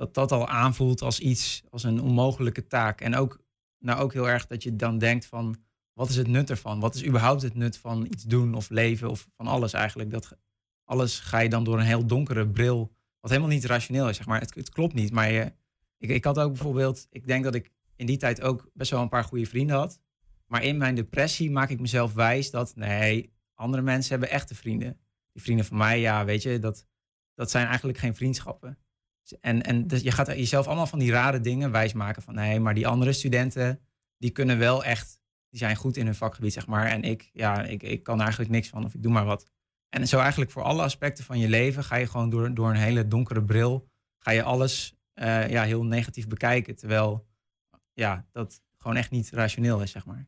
dat dat al aanvoelt als iets, als een onmogelijke taak. En ook, nou ook heel erg dat je dan denkt van, wat is het nut ervan? Wat is überhaupt het nut van iets doen of leven of van alles eigenlijk? Dat alles ga je dan door een heel donkere bril, wat helemaal niet rationeel is, zeg maar. Het, klopt niet, maar ik, ik had ook bijvoorbeeld, ik denk dat ik in die tijd ook best wel een paar goede vrienden had. Maar in mijn depressie maak ik mezelf wijs dat, nee, andere mensen hebben echte vrienden. Die vrienden van mij, ja, weet je, dat, dat zijn eigenlijk geen vriendschappen. En, en dus je gaat jezelf allemaal van die rare dingen wijsmaken van nee, maar die andere studenten, die kunnen wel echt, die zijn goed in hun vakgebied, zeg maar. En ik, ja, ik, ik kan eigenlijk niks van of ik doe maar wat. En zo eigenlijk voor alle aspecten van je leven ga je gewoon door, door een hele donkere bril, ga je alles uh, ja, heel negatief bekijken. Terwijl ja, dat gewoon echt niet rationeel is, zeg maar.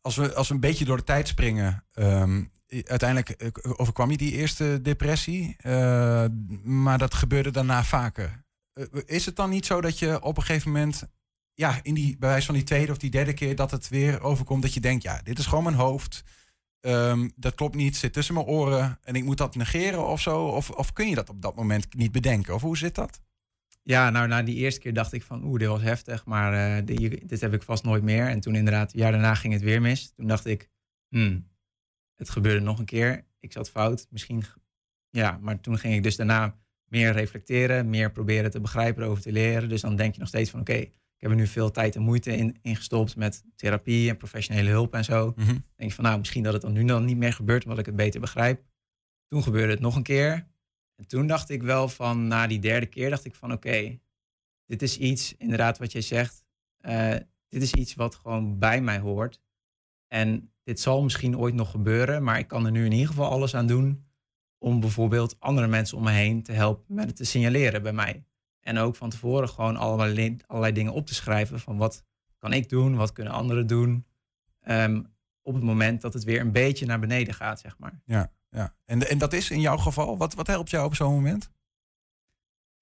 Als we, als we een beetje door de tijd springen, um, uiteindelijk eh, overkwam je die eerste depressie, uh, maar dat gebeurde daarna vaker. Uh, is het dan niet zo dat je op een gegeven moment, ja, in die, bij wijze van die tweede of die derde keer dat het weer overkomt, dat je denkt, ja, dit is gewoon mijn hoofd. Um, dat klopt niet, zit tussen mijn oren en ik moet dat negeren of zo? Of, of kun je dat op dat moment niet bedenken? Of hoe zit dat? Ja, nou, na die eerste keer dacht ik van, oeh, dit was heftig, maar dit, dit, heb ik vast nooit meer. En toen inderdaad, een jaar daarna ging het weer mis. Toen dacht ik, hmm, het gebeurde nog een keer. Ik zat fout, misschien, ja, maar toen ging ik dus daarna meer reflecteren, meer proberen te begrijpen, over te leren. Dus dan denk je nog steeds van, oké, ik heb er nu veel tijd en moeite in, in gestopt met therapie en professionele hulp en zo. Mm -hmm. denk je van, nou, misschien dat het dan nu dan niet meer gebeurt, omdat ik het beter begrijp. Toen gebeurde het nog een keer. En toen dacht ik wel van, na die derde keer, dacht ik van, oké, dit is iets, inderdaad wat jij zegt, uh, dit is iets wat gewoon bij mij hoort. En dit zal misschien ooit nog gebeuren, maar ik kan er nu in ieder geval alles aan doen om bijvoorbeeld andere mensen om me heen te helpen met het te signaleren bij mij. En ook van tevoren gewoon allerlei, allerlei dingen op te schrijven van wat kan ik doen, wat kunnen anderen doen. Um, op het moment dat het weer een beetje naar beneden gaat, zeg maar. Ja, ja. En, en dat is in jouw geval, wat, wat helpt jou op zo'n moment?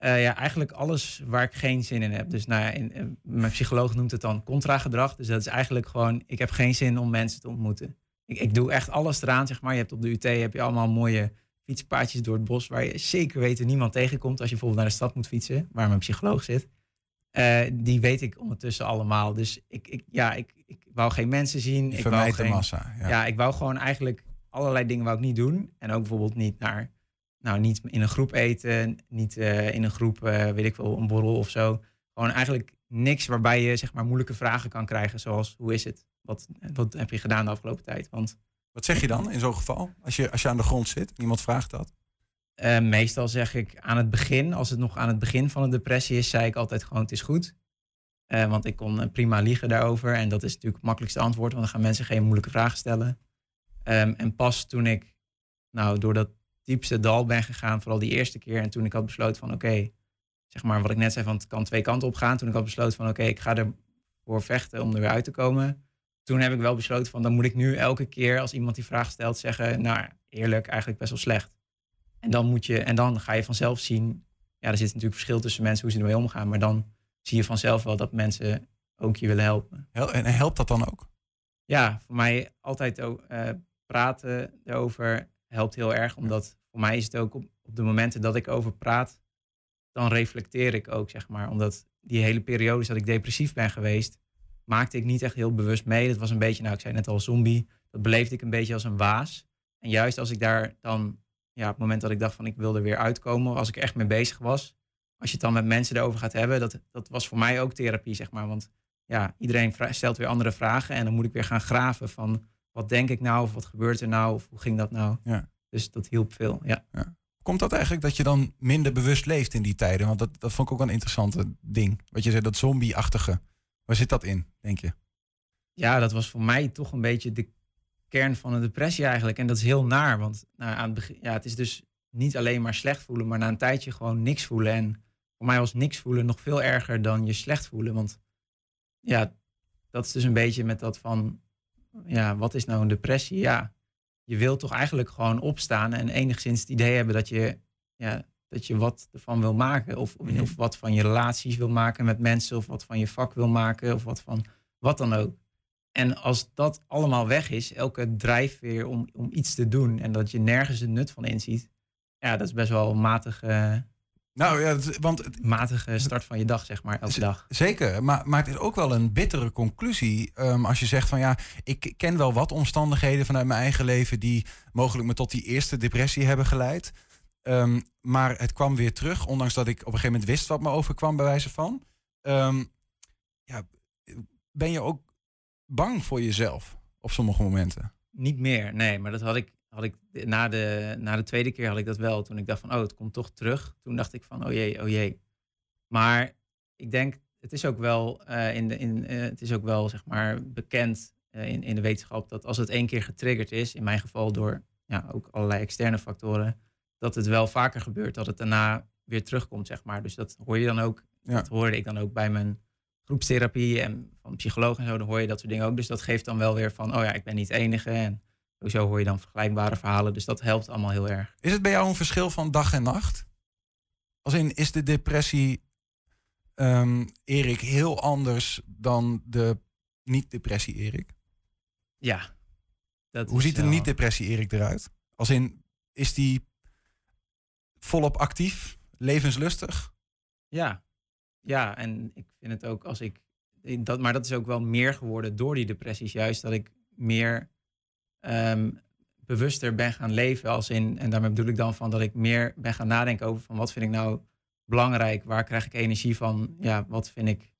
Uh, ja, eigenlijk alles waar ik geen zin in heb. Dus nou ja, in, in, mijn psycholoog noemt het dan contragedrag. Dus dat is eigenlijk gewoon, ik heb geen zin om mensen te ontmoeten. Ik, ik doe echt alles eraan, zeg maar. Je hebt op de UT heb je allemaal mooie fietspaadjes door het bos... waar je zeker weten niemand tegenkomt als je bijvoorbeeld naar de stad moet fietsen... waar mijn psycholoog zit. Uh, die weet ik ondertussen allemaal. Dus ik, ik, ja, ik, ik wou geen mensen zien. Ik wou geen, massa. Ja. ja, ik wou gewoon eigenlijk allerlei dingen wou ik niet doen. En ook bijvoorbeeld niet naar nou, niet in een groep eten, niet uh, in een groep, uh, weet ik wel, een borrel of zo. Gewoon eigenlijk niks waarbij je zeg maar moeilijke vragen kan krijgen, zoals hoe is het? Wat, wat heb je gedaan de afgelopen tijd? Want, wat zeg je dan in zo'n geval, als je, als je aan de grond zit en iemand vraagt dat? Uh, meestal zeg ik aan het begin, als het nog aan het begin van een depressie is, zei ik altijd gewoon het is goed. want ik kon prima liegen daarover en dat is natuurlijk het makkelijkste antwoord, want dan gaan mensen geen moeilijke vragen stellen. Um, en pas toen ik, nou, door dat diepste dal ben gegaan, vooral die eerste keer. En toen ik had besloten van oké, okay, zeg maar wat ik net zei van het kan twee kanten op gaan. Toen ik had besloten van oké, okay, ik ga ervoor vechten om er weer uit te komen. Toen heb ik wel besloten van dan moet ik nu elke keer als iemand die vraag stelt zeggen, nou eerlijk, eigenlijk best wel slecht. En dan moet je, en dan ga je vanzelf zien, ja, er zit natuurlijk verschil tussen mensen hoe ze ermee omgaan, maar dan zie je vanzelf wel dat mensen ook je willen helpen. En helpt dat dan ook? Ja, voor mij altijd ook uh, praten erover helpt heel erg, omdat voor mij is het ook op, de momenten dat ik over praat, dan reflecteer ik ook, zeg maar. Omdat die hele periode dat ik depressief ben geweest, maakte ik niet echt heel bewust mee. Dat was een beetje, nou, ik zei net al, zombie. Dat beleefde ik een beetje als een waas. En juist als ik daar dan, ja, op het moment dat ik dacht van ik wilde weer uitkomen, als ik er echt mee bezig was, als je het dan met mensen erover gaat hebben, dat, dat was voor mij ook therapie, zeg maar. Want ja, iedereen stelt weer andere vragen en dan moet ik weer gaan graven van wat denk ik nou, of wat gebeurt er nou, of hoe ging dat nou? Ja. Dus dat hielp veel, ja. ja. Komt dat eigenlijk dat je dan minder bewust leeft in die tijden? Want dat, dat vond ik ook een interessante ding. Wat je zei, dat zombie-achtige. Waar zit dat in, denk je? Ja, dat was voor mij toch een beetje de kern van een depressie eigenlijk. En dat is heel naar, want nou, aan het, begin, ja, het is dus niet alleen maar slecht voelen, maar na een tijdje gewoon niks voelen. En voor mij was niks voelen nog veel erger dan je slecht voelen. Want ja, dat is dus een beetje met dat van, ja, wat is nou een depressie? Ja, je wilt toch eigenlijk gewoon opstaan en enigszins het idee hebben dat je, ja, dat je wat ervan wil maken. Of, Mhm. of wat van je relaties wil maken met mensen, of wat van je vak wil maken, of wat van wat dan ook. En als dat allemaal weg is, elke drijfveer om, om iets te doen en dat je nergens het nut van inziet, ja, dat is best wel een matige, Nou ja, want het- matige start van je dag, zeg maar, elke dag. Zeker, maar, maar het is ook wel een bittere conclusie ehm, als je zegt van ja, ik ken wel wat omstandigheden vanuit mijn eigen leven die mogelijk me tot die eerste depressie hebben geleid. Ehm, maar het kwam weer terug, ondanks dat ik op een gegeven moment wist wat me overkwam bij wijze van. Ehm, ja, ben je ook bang voor jezelf op sommige momenten? Niet meer, nee. Maar dat had ik, had ik na, de, na de tweede keer had ik dat wel. Toen ik dacht van, oh, het komt toch terug. Toen dacht ik van, oh jee, oh jee. Maar ik denk, het is ook wel, eh, in de, in, eh, het is ook wel zeg maar, bekend eh, in, in de wetenschap dat als het één keer getriggerd is, in mijn geval door ja, ook allerlei externe factoren, dat het wel vaker gebeurt dat het daarna weer terugkomt, zeg maar. Dus dat hoor je dan ook, Ja. dat hoorde ik dan ook bij mijn groepstherapie en van psycholoog en zo, dan hoor je dat soort dingen ook. Dus dat geeft dan wel weer van, oh ja, ik ben niet enige. En sowieso hoor je dan vergelijkbare verhalen. Dus dat helpt allemaal heel erg. Is het bij jou een verschil van dag en nacht? Als in, is de depressie, ehm, Erik, heel anders dan de niet-depressie Erik? Ja. Dat Hoe ziet de wel- niet-depressie Erik eruit? Als in, is die volop actief, levenslustig? Ja. Ja, en ik vind het ook als ik... Dat, maar dat is ook wel meer geworden door die depressies. Juist dat ik meer ehm, bewuster ben gaan leven. Als in, en daarmee bedoel ik dan van dat ik meer ben gaan nadenken over van wat vind ik nou belangrijk? Waar krijg ik energie van? Ja, wat vind ik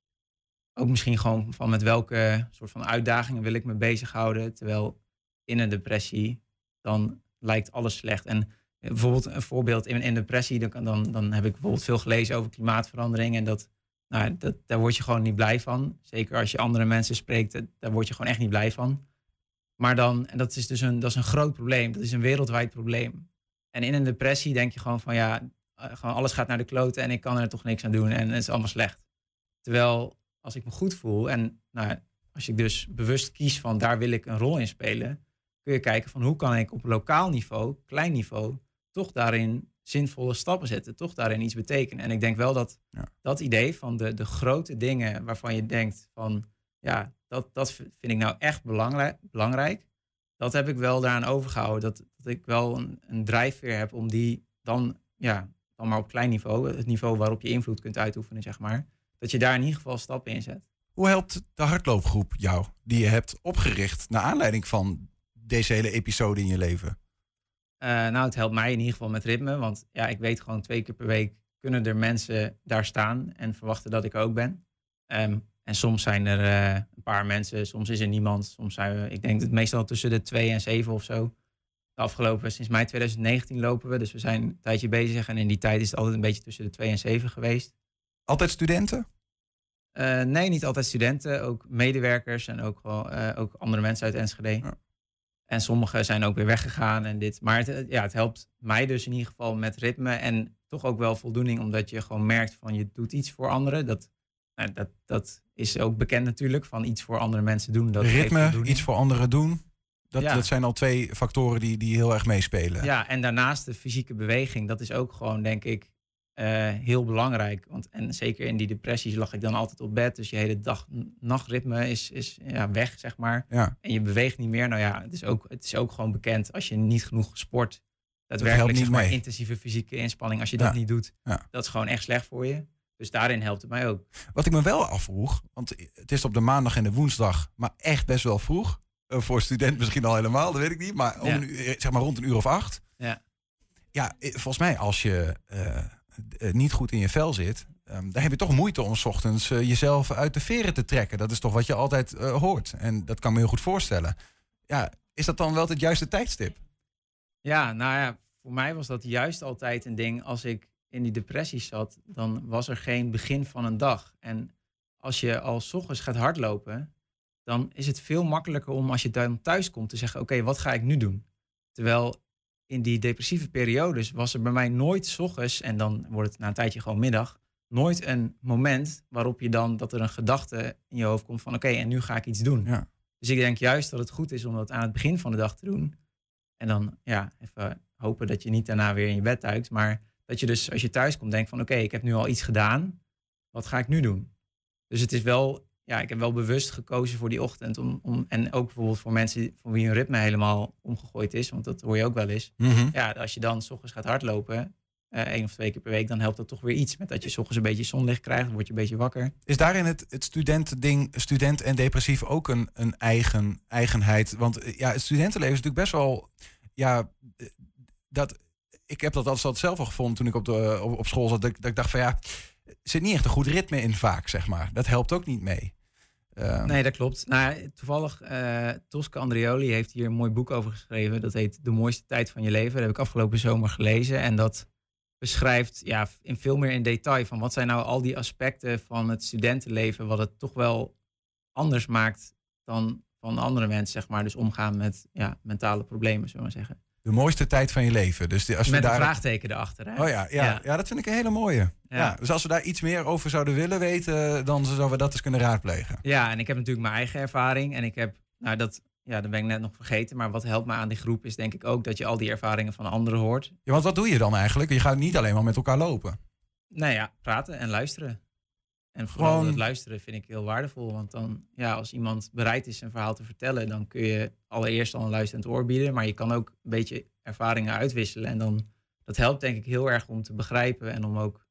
ook misschien gewoon van met welke soort van uitdagingen wil ik me bezighouden? Terwijl in een depressie dan lijkt alles slecht. En bijvoorbeeld een voorbeeld in een depressie, dan, dan, dan heb ik bijvoorbeeld veel gelezen over klimaatverandering. En dat, nou, dat, daar word je gewoon niet blij van. Zeker als je andere mensen spreekt, daar word je gewoon echt niet blij van. Maar dan, en dat is dus een, dat is een groot probleem, dat is een wereldwijd probleem. En in een depressie denk je gewoon van ja, eh, gewoon alles gaat naar de kloten en ik kan er toch niks aan doen en het is allemaal slecht. Terwijl als ik me goed voel en nou, als ik dus bewust kies van daar wil ik een rol in spelen, kun je kijken van hoe kan ik op lokaal niveau, klein niveau, toch daarin zinvolle stappen zetten, toch daarin iets betekenen. En ik denk wel dat Ja. dat idee van de, de grote dingen waarvan je denkt van ja, dat, dat vind ik nou echt belangrijk, belangrijk. Dat heb ik wel daaraan overgehouden. Dat, dat ik wel een, een drijfveer heb om die dan, ja, dan maar op klein niveau, het niveau waarop je invloed kunt uitoefenen, zeg maar. Dat je daar in ieder geval stappen in zet. Hoe helpt de hardloopgroep jou, die je hebt opgericht naar aanleiding van deze hele episode in je leven? Eh, nou, het helpt mij in ieder geval met ritme. Want ja, ik weet gewoon twee keer per week kunnen er mensen daar staan en verwachten dat ik er ook ben. Ehm, en soms zijn er eh, een paar mensen, soms is er niemand. Soms zijn we, ik denk het meestal tussen de twee en zeven of zo. De afgelopen, sinds mei 2019 lopen we. Dus we zijn een tijdje bezig. En in die tijd is het altijd een beetje tussen de twee en zeven geweest. Altijd studenten? Eh, nee, niet altijd studenten. Ook medewerkers en ook, wel, eh, ook andere mensen uit Enschede. Ja. En sommigen zijn ook weer weggegaan en dit. Maar het, ja, het helpt mij dus in ieder geval met ritme. En toch ook wel voldoening, omdat je gewoon merkt van je doet iets voor anderen. Dat, nou, dat, dat is ook bekend natuurlijk, van iets voor andere mensen doen. Dat Ritme, iets voor anderen doen. Dat, Ja. dat zijn al twee factoren die, die heel erg meespelen. Ja, en daarnaast de fysieke beweging. Dat is ook gewoon, denk ik, eh, heel belangrijk. Want, en zeker in die depressies lag ik dan altijd op bed. Dus je hele dag-nachtritme is, is ja, weg, zeg maar. Ja. En je beweegt niet meer. Nou ja, het is ook, het is ook gewoon bekend als je niet genoeg sport. Daadwerkelijk, niet zeg maar, mee. intensieve fysieke inspanning. Als je dat Ja. niet doet, dat is gewoon echt slecht voor je. Dus daarin helpt het mij ook. Wat ik me wel afvroeg, want het is op de maandag en de woensdag, maar echt best wel vroeg. Eh, voor student misschien al helemaal, dat weet ik niet. Maar, om Ja. een uur, eh, zeg maar rond een uur of acht. Ja. Ja, eh, volgens mij als je niet goed in je vel zit, ehm, dan heb je toch moeite om 's ochtends jezelf uit de veren te trekken. Dat is toch wat je altijd hoort. En dat kan me heel goed voorstellen. Ja, is dat dan wel het juiste tijdstip? Ja, nou ja, voor mij was dat juist altijd een ding. Als ik in die depressie zat, dan was er geen begin van een dag. En als je al 's ochtends gaat hardlopen, dan is het veel makkelijker om als je dan thuis komt te zeggen: Oké, wat ga ik nu doen? Terwijl in die depressieve periodes was er bij mij nooit 's ochtends, en dan wordt het na een tijdje gewoon middag, nooit een moment waarop je dan dat er een gedachte in je hoofd komt van oké, en nu ga ik iets doen. Ja. Dus ik denk juist dat het goed is om dat aan het begin van de dag te doen. En dan ja, even hopen dat je niet daarna weer in je bed duikt. Maar dat je dus als je thuis komt denkt van oké, ik heb nu al iets gedaan. Wat ga ik nu doen? Dus het is wel, ja, ik heb wel bewust gekozen voor die ochtend. Om, om, en ook bijvoorbeeld voor mensen voor wie hun ritme helemaal omgegooid is. Want dat hoor je ook wel eens. Mhm. Ja, als je dan s ochtends gaat hardlopen, eh één of twee keer per week, dan helpt dat toch weer iets. Met dat je s ochtends een beetje zonlicht krijgt, dan word je een beetje wakker. Is daarin het, het studentending, student en depressief ook een, een eigen, eigenheid? Want eh, ja, het studentenleven is natuurlijk best wel, ja, eh, dat, ik heb dat altijd zelf al gevonden toen ik op, de, op, school zat. Dat, ik- dacht van ja, er zit niet echt een goed ritme in vaak, zeg maar. Dat helpt ook niet mee. Eh, Nee, dat klopt. Nou, toevallig, eh Tosca Andreoli heeft hier een mooi boek over geschreven. Dat heet De mooiste tijd van je leven. Dat heb ik afgelopen zomer gelezen. En dat beschrijft ja, in veel meer in detail van wat zijn nou al die aspecten van het studentenleven, wat het toch wel anders maakt dan van andere mensen, zeg maar. Dus omgaan met ja, mentale problemen, zullen we maar zeggen. De mooiste tijd van je leven. Dus die, als we Met een daar... vraagteken erachter. Hè? Oh ja, ja, ja. Ja. dat vind ik een hele mooie. Ja. Ja. dus als we daar iets meer over zouden willen weten, dan zouden we dat eens kunnen raadplegen. Ja, en ik heb natuurlijk mijn eigen ervaring. En ik heb, nou dat, ja, dat ben ik net nog vergeten. Maar wat helpt me aan die groep is denk ik ook dat je al die ervaringen van anderen hoort. Ja, want wat doe je dan eigenlijk? Je gaat niet alleen maar met elkaar lopen. Nou ja, praten en luisteren. En vooral Gewoon- het luisteren vind ik heel waardevol. Want dan, ja, als iemand bereid is een verhaal te vertellen, dan kun je allereerst al een luisterend oor bieden. Maar je kan ook een beetje ervaringen uitwisselen. En dan, dat helpt denk ik heel erg om te begrijpen en om ook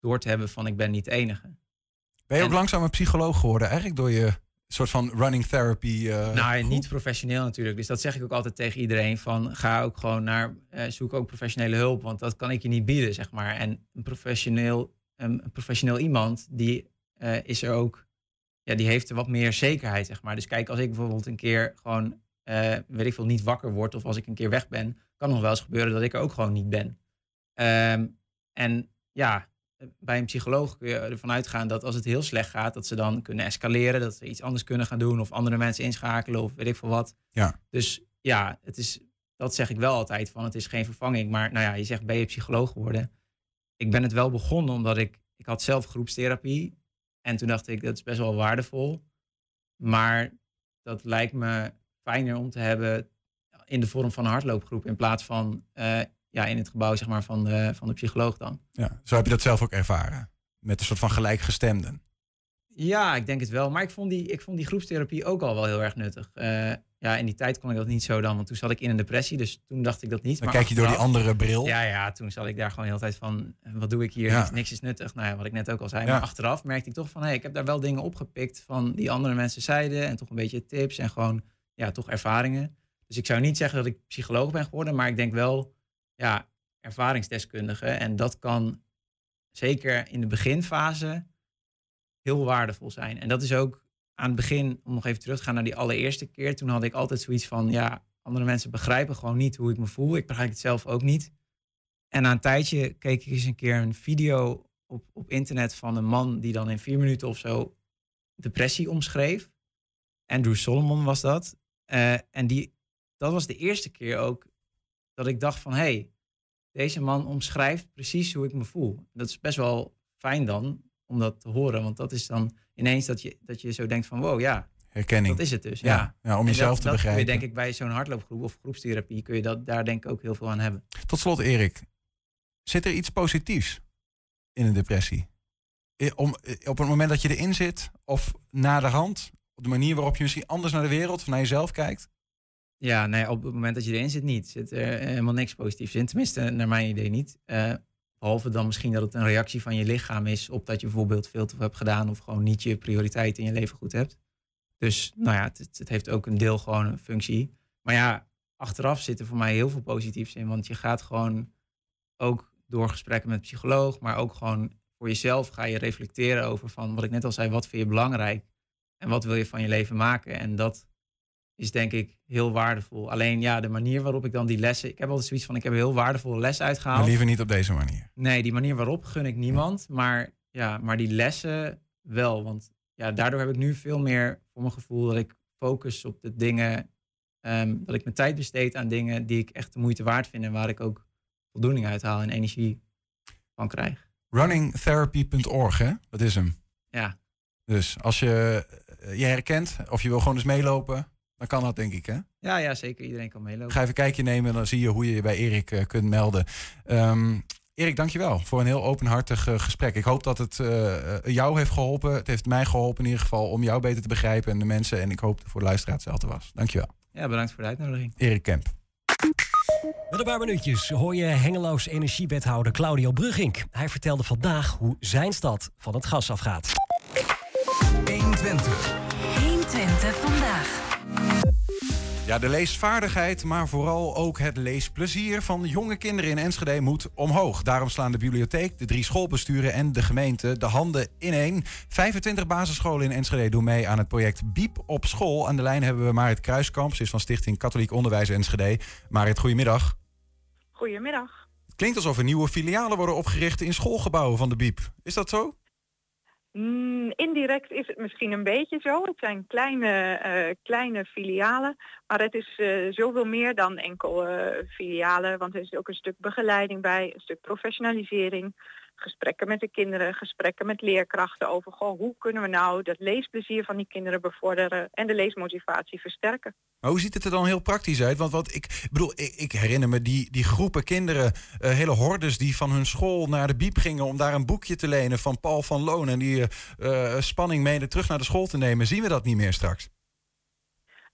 door te hebben van ik ben niet de enige. Ben je ook langzaam een psycholoog geworden, eigenlijk door je soort van running therapy? eh, nou, groep? niet professioneel natuurlijk. Dus dat zeg ik ook altijd tegen iedereen. Van ga ook gewoon naar, eh, zoek ook professionele hulp. Want dat kan ik je niet bieden, zeg maar. En een professioneel, een, een professioneel iemand, die eh, is er ook, ja, die heeft er wat meer zekerheid, zeg maar. Dus kijk, als ik bijvoorbeeld een keer gewoon, eh, weet ik veel, niet wakker word. Of als ik een keer weg ben, kan nog wel eens gebeuren dat ik er ook gewoon niet ben. Ehm, en ja, bij een psycholoog kun je ervan uitgaan dat als het heel slecht gaat, dat ze dan kunnen escaleren, dat ze iets anders kunnen gaan doen of andere mensen inschakelen of weet ik veel wat. Ja. Dus ja, het is, dat zeg ik wel altijd van het is geen vervanging. Maar nou ja, je zegt ben je psycholoog geworden? Ik ben het wel begonnen omdat ik, ik had zelf groepstherapie en toen dacht ik dat is best wel waardevol. Maar dat lijkt me fijner om te hebben in de vorm van een hardloopgroep in plaats van eh, ja, in het gebouw zeg maar, van, de, van de psycholoog dan. Ja, zo heb je dat zelf ook ervaren. Met een soort van gelijkgestemden. Ja, ik denk het wel. Maar ik vond die, ik vond die groepstherapie ook al wel heel erg nuttig. Eh, ja, in die tijd kon ik dat niet zo dan, want toen zat ik in een depressie, dus toen dacht ik dat niet. Dan maar kijk je door die andere bril. Ja, ja, toen zat ik daar gewoon de hele tijd van, eh, wat doe ik hier? Ja. Niks, is nuttig. Nou ja, wat ik net ook al zei. Ja. Maar achteraf merkte ik toch van, hé, ik heb daar wel dingen opgepikt van die andere mensen zeiden. En toch een beetje tips en gewoon, ja, toch ervaringen. Dus ik zou niet zeggen dat ik psycholoog ben geworden, maar ik denk wel, ja, ervaringsdeskundige. En dat kan zeker in de beginfase heel waardevol zijn. En dat is ook aan het begin, om nog even terug te gaan naar die allereerste keer. Toen had ik altijd zoiets van, ja, andere mensen begrijpen gewoon niet hoe ik me voel. Ik begrijp het zelf ook niet. En na een tijdje keek ik eens een keer een video op, op internet van een man die dan in vier minuten of zo depressie omschreef. Andrew Solomon was dat. Eh, en die, dat was de eerste keer ook dat ik dacht van, hé, hey, deze man omschrijft precies hoe ik me voel. Dat is best wel fijn dan om dat te horen, want dat is dan ineens dat je, dat je zo denkt van, wow, ja, Herkenning. dat is het dus. ja. Ja. Ja, om jezelf dat, te dat begrijpen. Kun je denk ik bij zo'n hardloopgroep of groepstherapie kun je dat daar denk ik ook heel veel aan hebben. Tot slot, Erik. Zit er iets positiefs in een depressie? Om, op het moment dat je erin zit, of na de hand, op de manier waarop je misschien anders naar de wereld of naar jezelf kijkt? Ja, nee, op het moment dat je erin zit niet. Zit er helemaal niks positiefs in. Tenminste, naar mijn idee niet. Eh, behalve dan misschien dat het een reactie van je lichaam is op dat je bijvoorbeeld veel te veel hebt gedaan of gewoon niet je prioriteit in je leven goed hebt. Dus nou ja, het, het- heeft ook een deel gewoon een functie. Maar ja, achteraf zit er voor mij heel veel positiefs in. Want je gaat gewoon ook door gesprekken met psycholoog, maar ook gewoon voor jezelf ga je reflecteren over van wat ik net al zei, wat vind je belangrijk en wat wil je van je leven maken. En dat is denk ik heel waardevol. Alleen ja, de manier waarop ik dan die lessen, ik heb altijd zoiets van ik heb een heel waardevolle les Maar uitgehaald. liever niet op deze manier. Nee, die manier waarop gun ik niemand. Maar, ja, maar die lessen wel. Want ja, daardoor heb ik nu veel meer voor mijn gevoel dat ik focus op de dingen. ehm, dat ik mijn tijd besteed aan dingen die ik echt de moeite waard vind. En waar ik ook voldoening uit haal en energie van krijg. Runningtherapy.org, hè? Dat is hem. Ja, Dus als je eh, je herkent of je wil gewoon eens meelopen, dan kan dat denk ik, hè? ja, ja zeker. Iedereen kan meelopen. Ga even een kijkje nemen en dan zie je hoe je je bij Erik eh, kunt melden. Ehm, Erik, dankjewel voor een heel openhartig eh, gesprek. Ik hoop dat het eh, jou heeft geholpen. Het heeft mij geholpen in ieder geval om jou beter te begrijpen en de mensen. En ik hoop dat het voor de luisteraar hetzelfde was. Dankjewel. Ja, bedankt voor de uitnodiging. Erik Kemp. Met een paar minuutjes hoor je Hengeloos energiewethouder Claudio Brugink. Hij vertelde vandaag hoe zijn stad van het gas afgaat. 120. 120 vandaag. Ja, de leesvaardigheid, maar vooral ook het leesplezier van jonge kinderen in Enschede moet omhoog. Daarom slaan de bibliotheek, de drie schoolbesturen en de gemeente de handen ineen. 25 basisscholen in Enschede doen mee aan het project Biep op school. Aan de lijn hebben we Marit Kruiskamp, ze is van Stichting Katholiek Onderwijs Enschede. Marit, goedemiddag. Goedemiddag. Het klinkt alsof er nieuwe filialen worden opgericht in schoolgebouwen van de Biep. Is dat zo? Mm, indirect is het misschien een beetje zo. Het zijn kleine, eh, kleine filialen, maar het is eh, zoveel meer dan enkel eh, filialen, want er is ook een stuk begeleiding bij, een stuk professionalisering, gesprekken met de kinderen, gesprekken met leerkrachten over goh, hoe kunnen we nou dat leesplezier van die kinderen bevorderen en de leesmotivatie versterken. Maar hoe ziet het er dan heel praktisch uit? Want wat ik bedoel, ik, ik herinner me die, die groepen kinderen, eh, hele hordes die van hun school naar de biep gingen om daar een boekje te lenen van Paul van Loon en die eh, spanning mede terug naar de school te nemen. Zien we dat niet meer straks?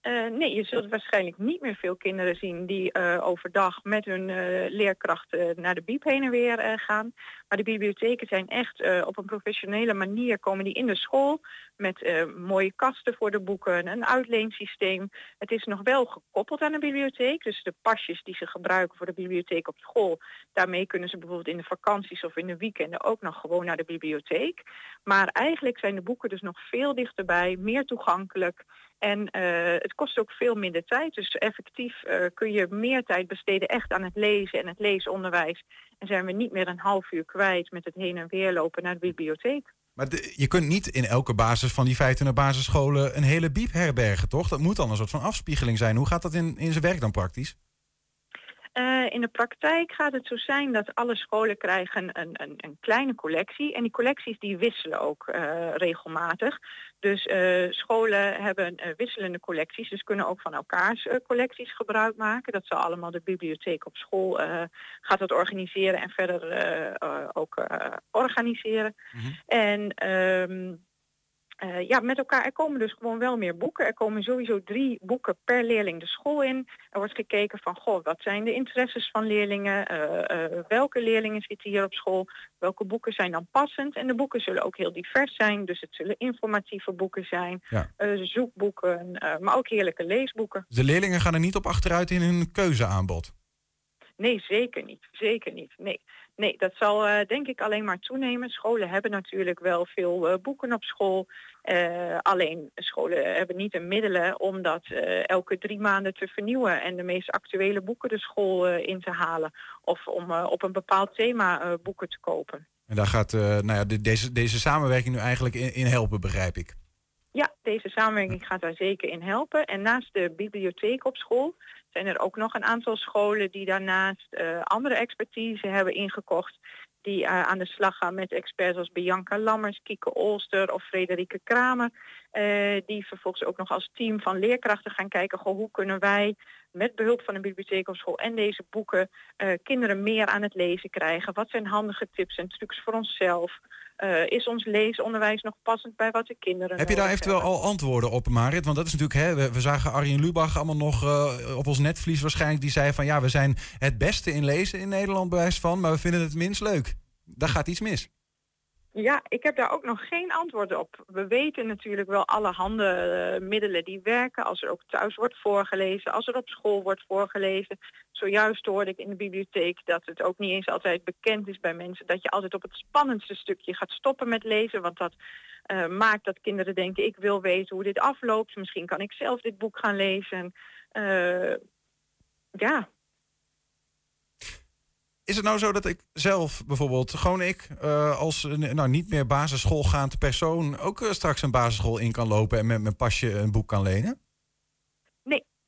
Eh, nee, je zult waarschijnlijk niet meer veel kinderen zien die eh, overdag met hun eh, leerkrachten naar de biep heen en weer gaan. Maar de bibliotheken zijn echt op een professionele manier komen die in de school met mooie kasten voor de boeken, een uitleensysteem. Het is nog wel gekoppeld aan de bibliotheek, dus de pasjes die ze gebruiken voor de bibliotheek op school, daarmee kunnen ze bijvoorbeeld in de vakanties of in de weekenden ook nog gewoon naar de bibliotheek. Maar eigenlijk zijn de boeken dus nog veel dichterbij, meer toegankelijk. En eh, het kost ook veel minder tijd. Dus effectief eh, kun je meer tijd besteden echt aan het lezen en het leesonderwijs. En zijn we niet meer een half uur kwijt met het heen en weer lopen naar de bibliotheek. Maar je kunt niet in elke basis van die 25 basisscholen een hele biep herbergen, toch? Dat moet dan een soort van afspiegeling zijn. Hoe gaat dat in, in zijn werk dan praktisch? Eh, in de praktijk gaat het zo zijn dat alle scholen krijgen een, een, een kleine collectie. En die collecties die wisselen ook eh, regelmatig. Dus eh, scholen hebben wisselende collecties, dus kunnen ook van elkaars collecties gebruik maken. Dat zal allemaal de bibliotheek op school gaat dat organiseren en verder ook organiseren. Mhm. En ehm, eh, ja, met elkaar, er komen dus gewoon wel meer boeken. Er komen sowieso drie boeken per leerling de school in. Er wordt gekeken van, goh, wat zijn de interesses van leerlingen? Eh, eh, welke leerlingen zitten hier op school? Welke boeken zijn dan passend? En de boeken zullen ook heel divers zijn. Dus het zullen informatieve boeken zijn, Ja. zoekboeken, maar ook heerlijke leesboeken. De leerlingen gaan er niet op achteruit in hun keuzeaanbod. Nee, zeker niet. Zeker niet. Nee, nee dat zal eh, denk ik alleen maar toenemen. Scholen hebben natuurlijk wel veel eh, boeken op school. Eh, alleen scholen hebben niet de middelen om dat elke drie maanden te vernieuwen en de meest actuele boeken de school in te halen. Of om op een bepaald thema boeken te kopen. En daar gaat nou ja, de- deze, deze samenwerking nu eigenlijk in, in helpen, begrijp ik. Ja, deze samenwerking gaat daar zeker in helpen. En naast de bibliotheek op school zijn er ook nog een aantal scholen die daarnaast eh, andere expertise hebben ingekocht. Die eh, aan de slag gaan met experts als Bianca Lammers, Kieke Olster of Frederike Kramer. eh, die vervolgens ook nog als team van leerkrachten gaan kijken, goh, hoe kunnen wij met behulp van de bibliotheek op school en deze boeken kinderen meer aan het lezen krijgen. Wat zijn handige tips en trucs voor onszelf? Eh, is ons leesonderwijs nog passend bij wat de kinderen Heb je daar eventueel hebben? al antwoorden op, Marit? Want dat is natuurlijk, hè, we, we zagen Arjen Lubach allemaal nog eh, op ons netvlies waarschijnlijk. Die zei van ja, we zijn het beste in lezen in Nederland, bewijs van, maar we vinden het minst leuk. Daar gaat iets mis. Ja, ik heb daar ook nog geen antwoord op. We weten natuurlijk wel allerhande eh, middelen die werken. Als er ook thuis wordt voorgelezen, als er op school wordt voorgelezen. Zojuist hoorde ik in de bibliotheek dat het ook niet eens altijd bekend is bij mensen dat je altijd op het spannendste stukje gaat stoppen met lezen. Want dat eh, maakt dat kinderen denken, ik wil weten hoe dit afloopt. Misschien kan ik zelf dit boek gaan lezen. Eh, ja, Is het nou zo dat ik zelf bijvoorbeeld, gewoon ik, eh, als nou, niet meer basisschoolgaand persoon, ook eh, straks een basisschool in kan lopen en met mijn pasje een boek kan lenen?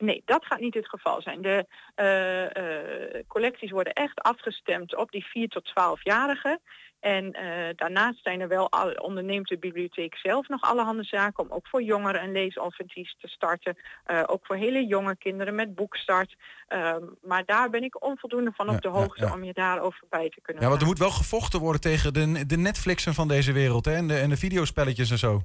Nee, dat gaat niet het geval zijn. De eh, eh, collecties worden echt afgestemd op die 4 tot 12-jarigen. En eh, daarnaast zijn er wel, al, onderneemt de bibliotheek zelf nog allerhande zaken om ook voor jongeren een leesoffensief te starten. Ook voor hele jonge kinderen met boekstart. Uh, maar daar ben ik onvoldoende van op de hoogte om je daarover bij te kunnen Ja, want er moet wel gevochten worden tegen de, de Netflixen van deze wereld hè? En, de, en de videospelletjes en zo.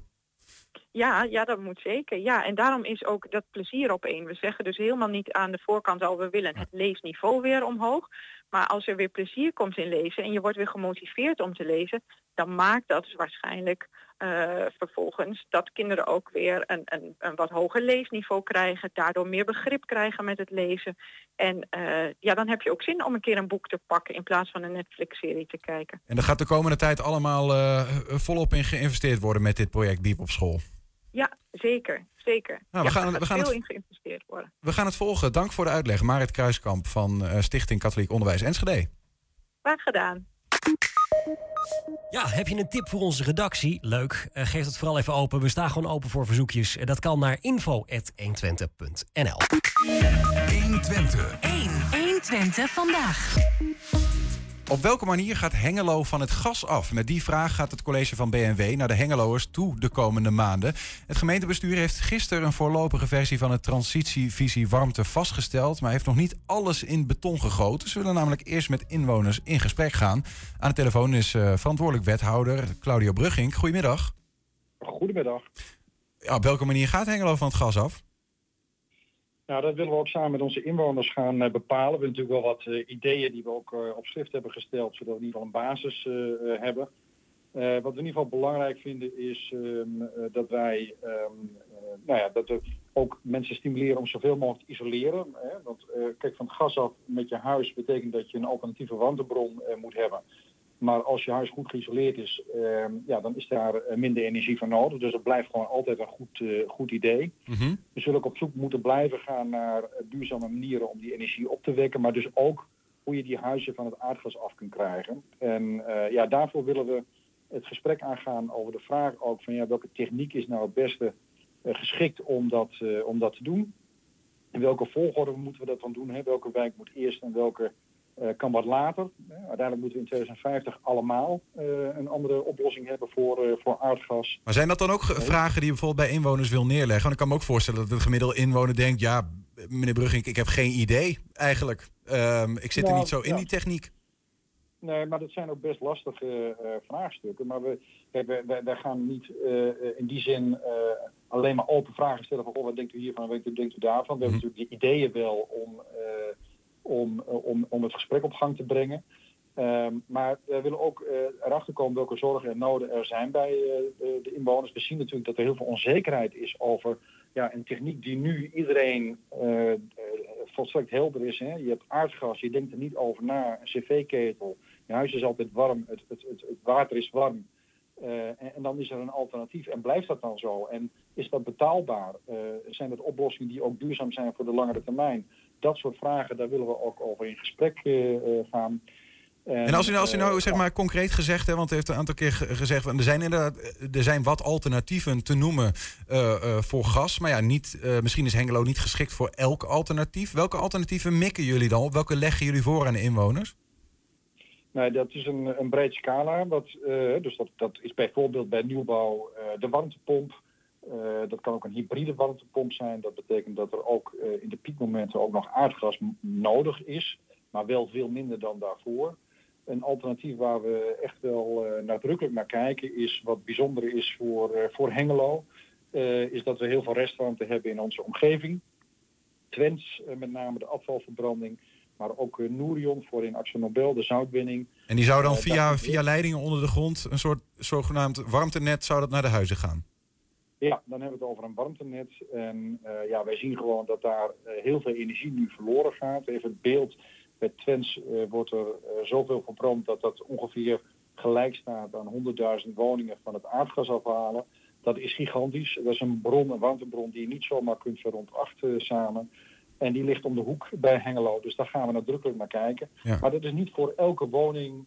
Ja, ja, dat moet zeker. Ja, en daarom is ook dat plezier op één. We zeggen dus helemaal niet aan de voorkant al, we willen het leesniveau weer omhoog. Maar als er weer plezier komt in lezen en je wordt weer gemotiveerd om te lezen, dan maakt dat dus waarschijnlijk uh, vervolgens dat kinderen ook weer een, een, een, wat hoger leesniveau krijgen, daardoor meer begrip krijgen met het lezen. En uh, ja, dan heb je ook zin om een keer een boek te pakken in plaats van een Netflix-serie te kijken. En er gaat de komende tijd allemaal uh, volop in geïnvesteerd worden met dit project Biep op school. Ja, zeker. Zeker. Nou, we ja, gaan, we gaan veel het, in geïnvesteerd worden. we gaan het volgen. Dank voor de uitleg. Marit Kruiskamp van Stichting Katholiek Onderwijs Enschede. Graag gedaan. Ja, heb je een tip voor onze redactie? Leuk. Uh, geef het vooral even open. We staan gewoon open voor verzoekjes. Uh, dat kan naar info.120.nl 120. 1. 120 vandaag. Op welke manier gaat Hengelo van het gas af? Met die vraag gaat het college van BNW naar de Hengeloers toe de komende maanden. Het gemeentebestuur heeft gisteren een voorlopige versie van het transitievisie warmte vastgesteld, maar heeft nog niet alles in beton gegoten. Ze willen namelijk eerst met inwoners in gesprek gaan. Aan de telefoon is uh, verantwoordelijk wethouder Claudio Brugging. Goedemiddag. Goedemiddag. Ja, op welke manier gaat Hengelo van het gas af? Nou, dat willen we ook samen met onze inwoners gaan uh, bepalen. We hebben natuurlijk wel wat uh, ideeën die we ook uh, op schrift hebben gesteld, zodat we in ieder geval een basis hebben. wat we in ieder geval belangrijk vinden is um, dat wij um, nou ja, dat we ook mensen stimuleren om zoveel mogelijk te isoleren. Hè? Want kijk, van het gas af met je huis betekent dat je een alternatieve warmtebron moet hebben. Maar als je huis goed geïsoleerd is, uh, ja, dan is daar minder energie van nodig. Dus dat blijft gewoon altijd een goed, uh, goed idee. Mm-hmm. We zullen ook op zoek moeten blijven gaan naar duurzame manieren om die energie op te wekken. Maar dus ook hoe je die huizen van het aardgas af kunt krijgen. En uh, ja, daarvoor willen we het gesprek aangaan over de vraag ook van ja, welke techniek is nou het beste geschikt om dat, om dat te doen. In welke volgorde moeten we dat dan doen? Hè? Welke wijk moet eerst en welke uh, kan wat later. Uh, uiteindelijk moeten we in 2050 allemaal uh, een andere oplossing hebben voor, voor aardgas. Maar zijn dat dan ook vragen die je bijvoorbeeld bij inwoners wil neerleggen? Want ik kan me ook voorstellen dat de gemiddelde inwoner denkt... ja, meneer Brugging, ik heb geen idee eigenlijk. Um, ik zit nou, er niet zo in ja. die techniek. Nee, maar dat zijn ook best lastige vraagstukken. Maar we, kijk, wij, wij, wij gaan niet in die zin alleen maar open vragen stellen van... Oh, wat denkt u hiervan, wat denkt u daarvan? We hebben natuurlijk die ideeën wel om om, om, om het gesprek op gang te brengen. Um, maar we willen ook uh, erachter komen welke zorgen en noden er zijn bij uh, de, inwoners. We zien natuurlijk dat er heel veel onzekerheid is over ja, een techniek die nu iedereen volstrekt helder is. Hè? Je hebt aardgas, je denkt er niet over na, een cv-ketel. Je huis is altijd warm, het, het, het, het water is warm. En, en, dan is er een alternatief. En blijft dat dan zo? En is dat betaalbaar? zijn dat oplossingen die ook duurzaam zijn voor de langere termijn? Dat soort vragen, daar willen we ook over in gesprek uh, gaan. En, en als u nou, als u nou zeg maar concreet gezegd, hè, want u heeft een aantal keer gezegd, er zijn inderdaad, er zijn wat alternatieven te noemen uh, uh, voor gas, maar ja, niet, misschien is Hengelo niet geschikt voor elk alternatief. Welke alternatieven mikken jullie dan op? Welke leggen jullie voor aan de inwoners? Nee, dat is een, een breed scala. Dat, dus dat, dat is bijvoorbeeld bij nieuwbouw de warmtepomp. Uh, dat kan ook een hybride warmtepomp zijn. Dat betekent dat er ook uh, in de piekmomenten ook nog aardgas nodig is, maar wel veel minder dan daarvoor. Een alternatief waar we echt wel uh, nadrukkelijk naar kijken is wat bijzonder is voor, voor Hengelo. is dat we heel veel restwarmte hebben in onze omgeving. Twents, met name de afvalverbranding, maar ook Nourion voor in Axonobel, de zoutwinning. En die zou dan via, via leidingen onder de grond, een soort zogenaamd warmtenet, zou dat naar de huizen gaan? Ja, dan hebben we het over een warmtenet. En uh, ja, wij zien gewoon dat daar uh, heel veel energie nu verloren gaat. Even het beeld, bij Twents uh, wordt er zoveel verbrand dat dat ongeveer gelijk staat aan 100.000 woningen van het aardgas afhalen. Dat is gigantisch. Dat is een bron, een warmtebron die je niet zomaar kunt verontachten samen. En die ligt om de hoek bij Hengelo. Dus daar gaan we nadrukkelijk naar kijken. Ja. Maar dat is niet voor elke woning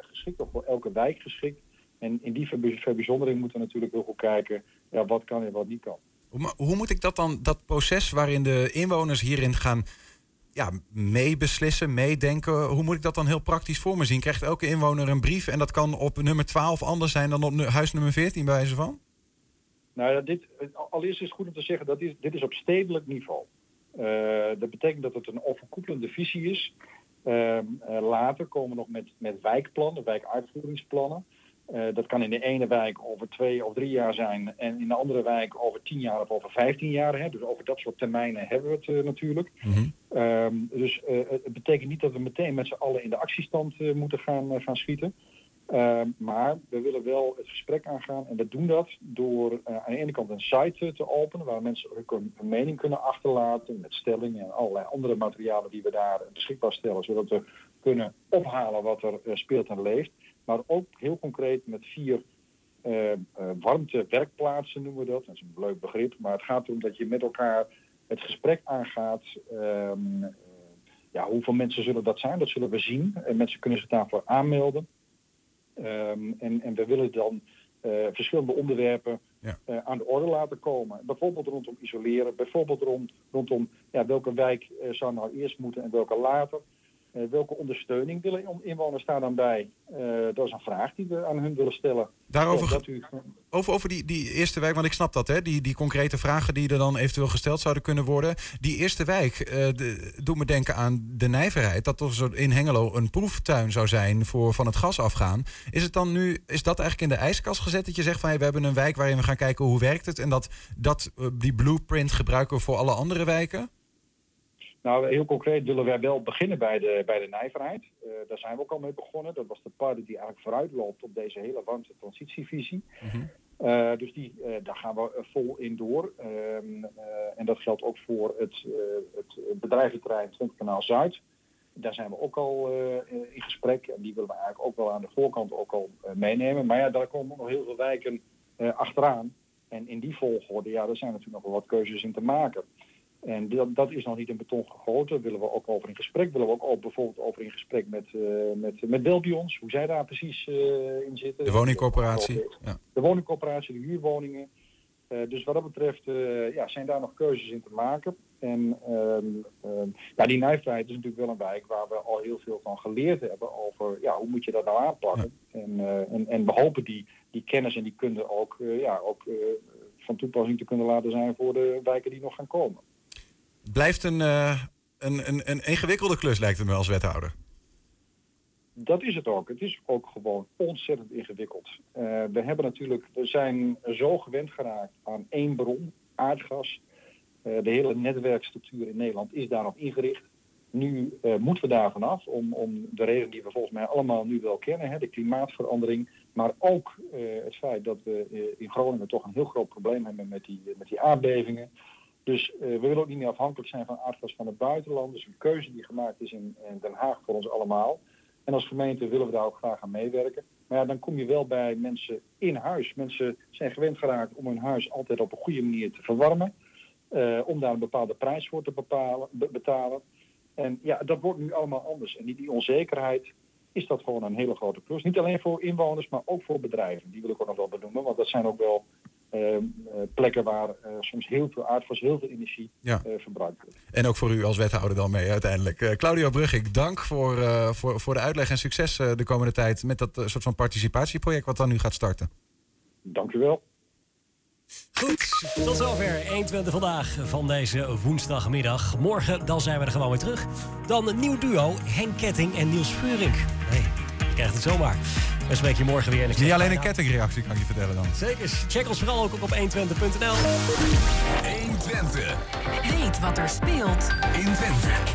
geschikt of voor elke wijk geschikt. En in die verbijzondering moeten we natuurlijk heel goed kijken ja, wat kan en wat niet kan. Maar hoe moet ik dat dan, dat proces waarin de inwoners hierin gaan ja, meebeslissen, meedenken, hoe moet ik dat dan heel praktisch voor me zien? Krijgt elke inwoner een brief en dat kan op nummer 12 anders zijn dan op huis nummer 14 bij wijze van? Nou ja, dit, allereerst is het goed om te zeggen dat dit, dit is op stedelijk niveau. Eh, dat betekent dat het een overkoepelende visie is. Ehm, eh, later komen we nog met, met wijkplannen, wijkuitvoeringsplannen. Eh, dat kan in de ene wijk over twee of drie jaar zijn en in de andere wijk over tien jaar of over vijftien jaar. Hè. Dus over dat soort termijnen hebben we het eh, natuurlijk. Ehm, dus eh, het betekent niet dat we meteen met z'n allen in de actiestand moeten gaan, gaan schieten. Ehm, maar we willen wel het gesprek aangaan en we doen dat door aan de ene kant een site te openen waar mensen hun, mening kunnen achterlaten met stellingen en allerlei andere materialen die we daar beschikbaar stellen, zodat we kunnen ophalen wat er speelt en leeft. Maar ook heel concreet met vier eh, eh, warmtewerkplaatsen noemen we dat. Dat is een leuk begrip, maar het gaat erom dat je met elkaar het gesprek aangaat. Ehm, eh, ja, hoeveel mensen zullen dat zijn? Dat zullen we zien. En mensen kunnen zich daarvoor aanmelden. Ehm, en, en we willen dan verschillende onderwerpen aan de orde laten komen. Bijvoorbeeld rondom isoleren, bijvoorbeeld rond, rondom ja, welke wijk zou nou eerst moeten en welke later. Eh, welke ondersteuning willen in- inwoners daar dan bij? Eh, dat is een vraag die we aan hun willen stellen. Daarover u, Over, over die, die eerste wijk, want ik snap dat, hè? Die, die concrete vragen die er dan eventueel gesteld zouden kunnen worden. Die eerste wijk eh, de- doet me denken aan de nijverheid. Dat er zo in Hengelo een proeftuin zou zijn voor van het gas afgaan. Is het dan nu, is dat eigenlijk in de ijskast gezet? Dat je zegt van hey, we hebben een wijk waarin we gaan kijken hoe werkt het. En dat, dat die blueprint gebruiken we voor alle andere wijken? Nou, heel concreet willen wij wel beginnen bij de, bij de nijverheid. Eh, daar zijn we ook al mee begonnen. Dat was de pilot die eigenlijk vooruit loopt op deze hele warmte transitievisie. Eh, dus die, eh, daar gaan we vol in door. Ehm, eh, en dat geldt ook voor het, het bedrijventerrein Twente Kanaal Zuid. Daar zijn we ook al in gesprek. En die willen we eigenlijk ook wel aan de voorkant ook al meenemen. Maar ja, daar komen nog heel veel wijken achteraan. En in die volgorde, ja, daar zijn natuurlijk nog wel wat keuzes in te maken. En dat, dat is nog niet in beton gegoten. Daar willen we ook over in gesprek. Willen we ook, ook bijvoorbeeld over in gesprek met, eh met, met Belbions, hoe zij daar precies eh, in zitten. De woningcorporatie. Ja. De woningcorporatie, de huurwoningen. Eh, dus wat dat betreft ja, zijn daar nog keuzes in te maken. En ehm, ehm, ja, die nijvrijheid is natuurlijk wel een wijk waar we al heel veel van geleerd hebben over ja, hoe moet je dat nou aanpakken. En, en, en we hopen die, die kennis en die kunde ook, ja, ook van toepassing te kunnen laten zijn voor de wijken die nog gaan komen. Blijft een, eh, een, een, een ingewikkelde klus, lijkt het me als wethouder. Dat is het ook. Het is ook gewoon ontzettend ingewikkeld. Eh, we hebben natuurlijk, we zijn zo gewend geraakt aan één bron, aardgas. Eh, de hele netwerkstructuur in Nederland is daarop ingericht. Nu moeten we daar vanaf om, om de reden die we volgens mij allemaal nu wel kennen, hè, de klimaatverandering, maar ook het feit dat we in Groningen toch een heel groot probleem hebben met die, met die aardbevingen. Dus eh, we willen ook niet meer afhankelijk zijn van aardgas van het buitenland. Dus een keuze die gemaakt is in, Den Haag voor ons allemaal. En als gemeente willen we daar ook graag aan meewerken. Maar ja, dan kom je wel bij mensen in huis. Mensen zijn gewend geraakt om hun huis altijd op een goede manier te verwarmen. eh, om daar een bepaalde prijs voor te bepalen, be- betalen. En ja, dat wordt nu allemaal anders. En die, die onzekerheid is dat gewoon een hele grote plus. Niet alleen voor inwoners, maar ook voor bedrijven. Die wil ik ook nog wel benoemen. Want dat zijn ook wel plekken waar eh, soms heel veel aardgas, heel veel energie Ja. eh, verbruikt wordt. En ook voor u als wethouder dan mee uiteindelijk. Eh, Claudio Brugge, dank voor, eh, voor, voor de uitleg en succes eh, de komende tijd met dat eh, soort van participatieproject wat dan nu gaat starten. Dank u wel. Goed, tot zover 120 vandaag van deze woensdagmiddag. Morgen dan zijn we er gewoon weer terug. Dan een nieuw duo, Henk Ketting en Niels Vuring. Nee, je krijgt het zomaar. We spreken je morgen weer. En ik zeg Niet alleen een kettingreactie kan ik je vertellen dan. Zeker. Check ons vooral ook op 120.nl. 120. Weet wat er speelt In Twente.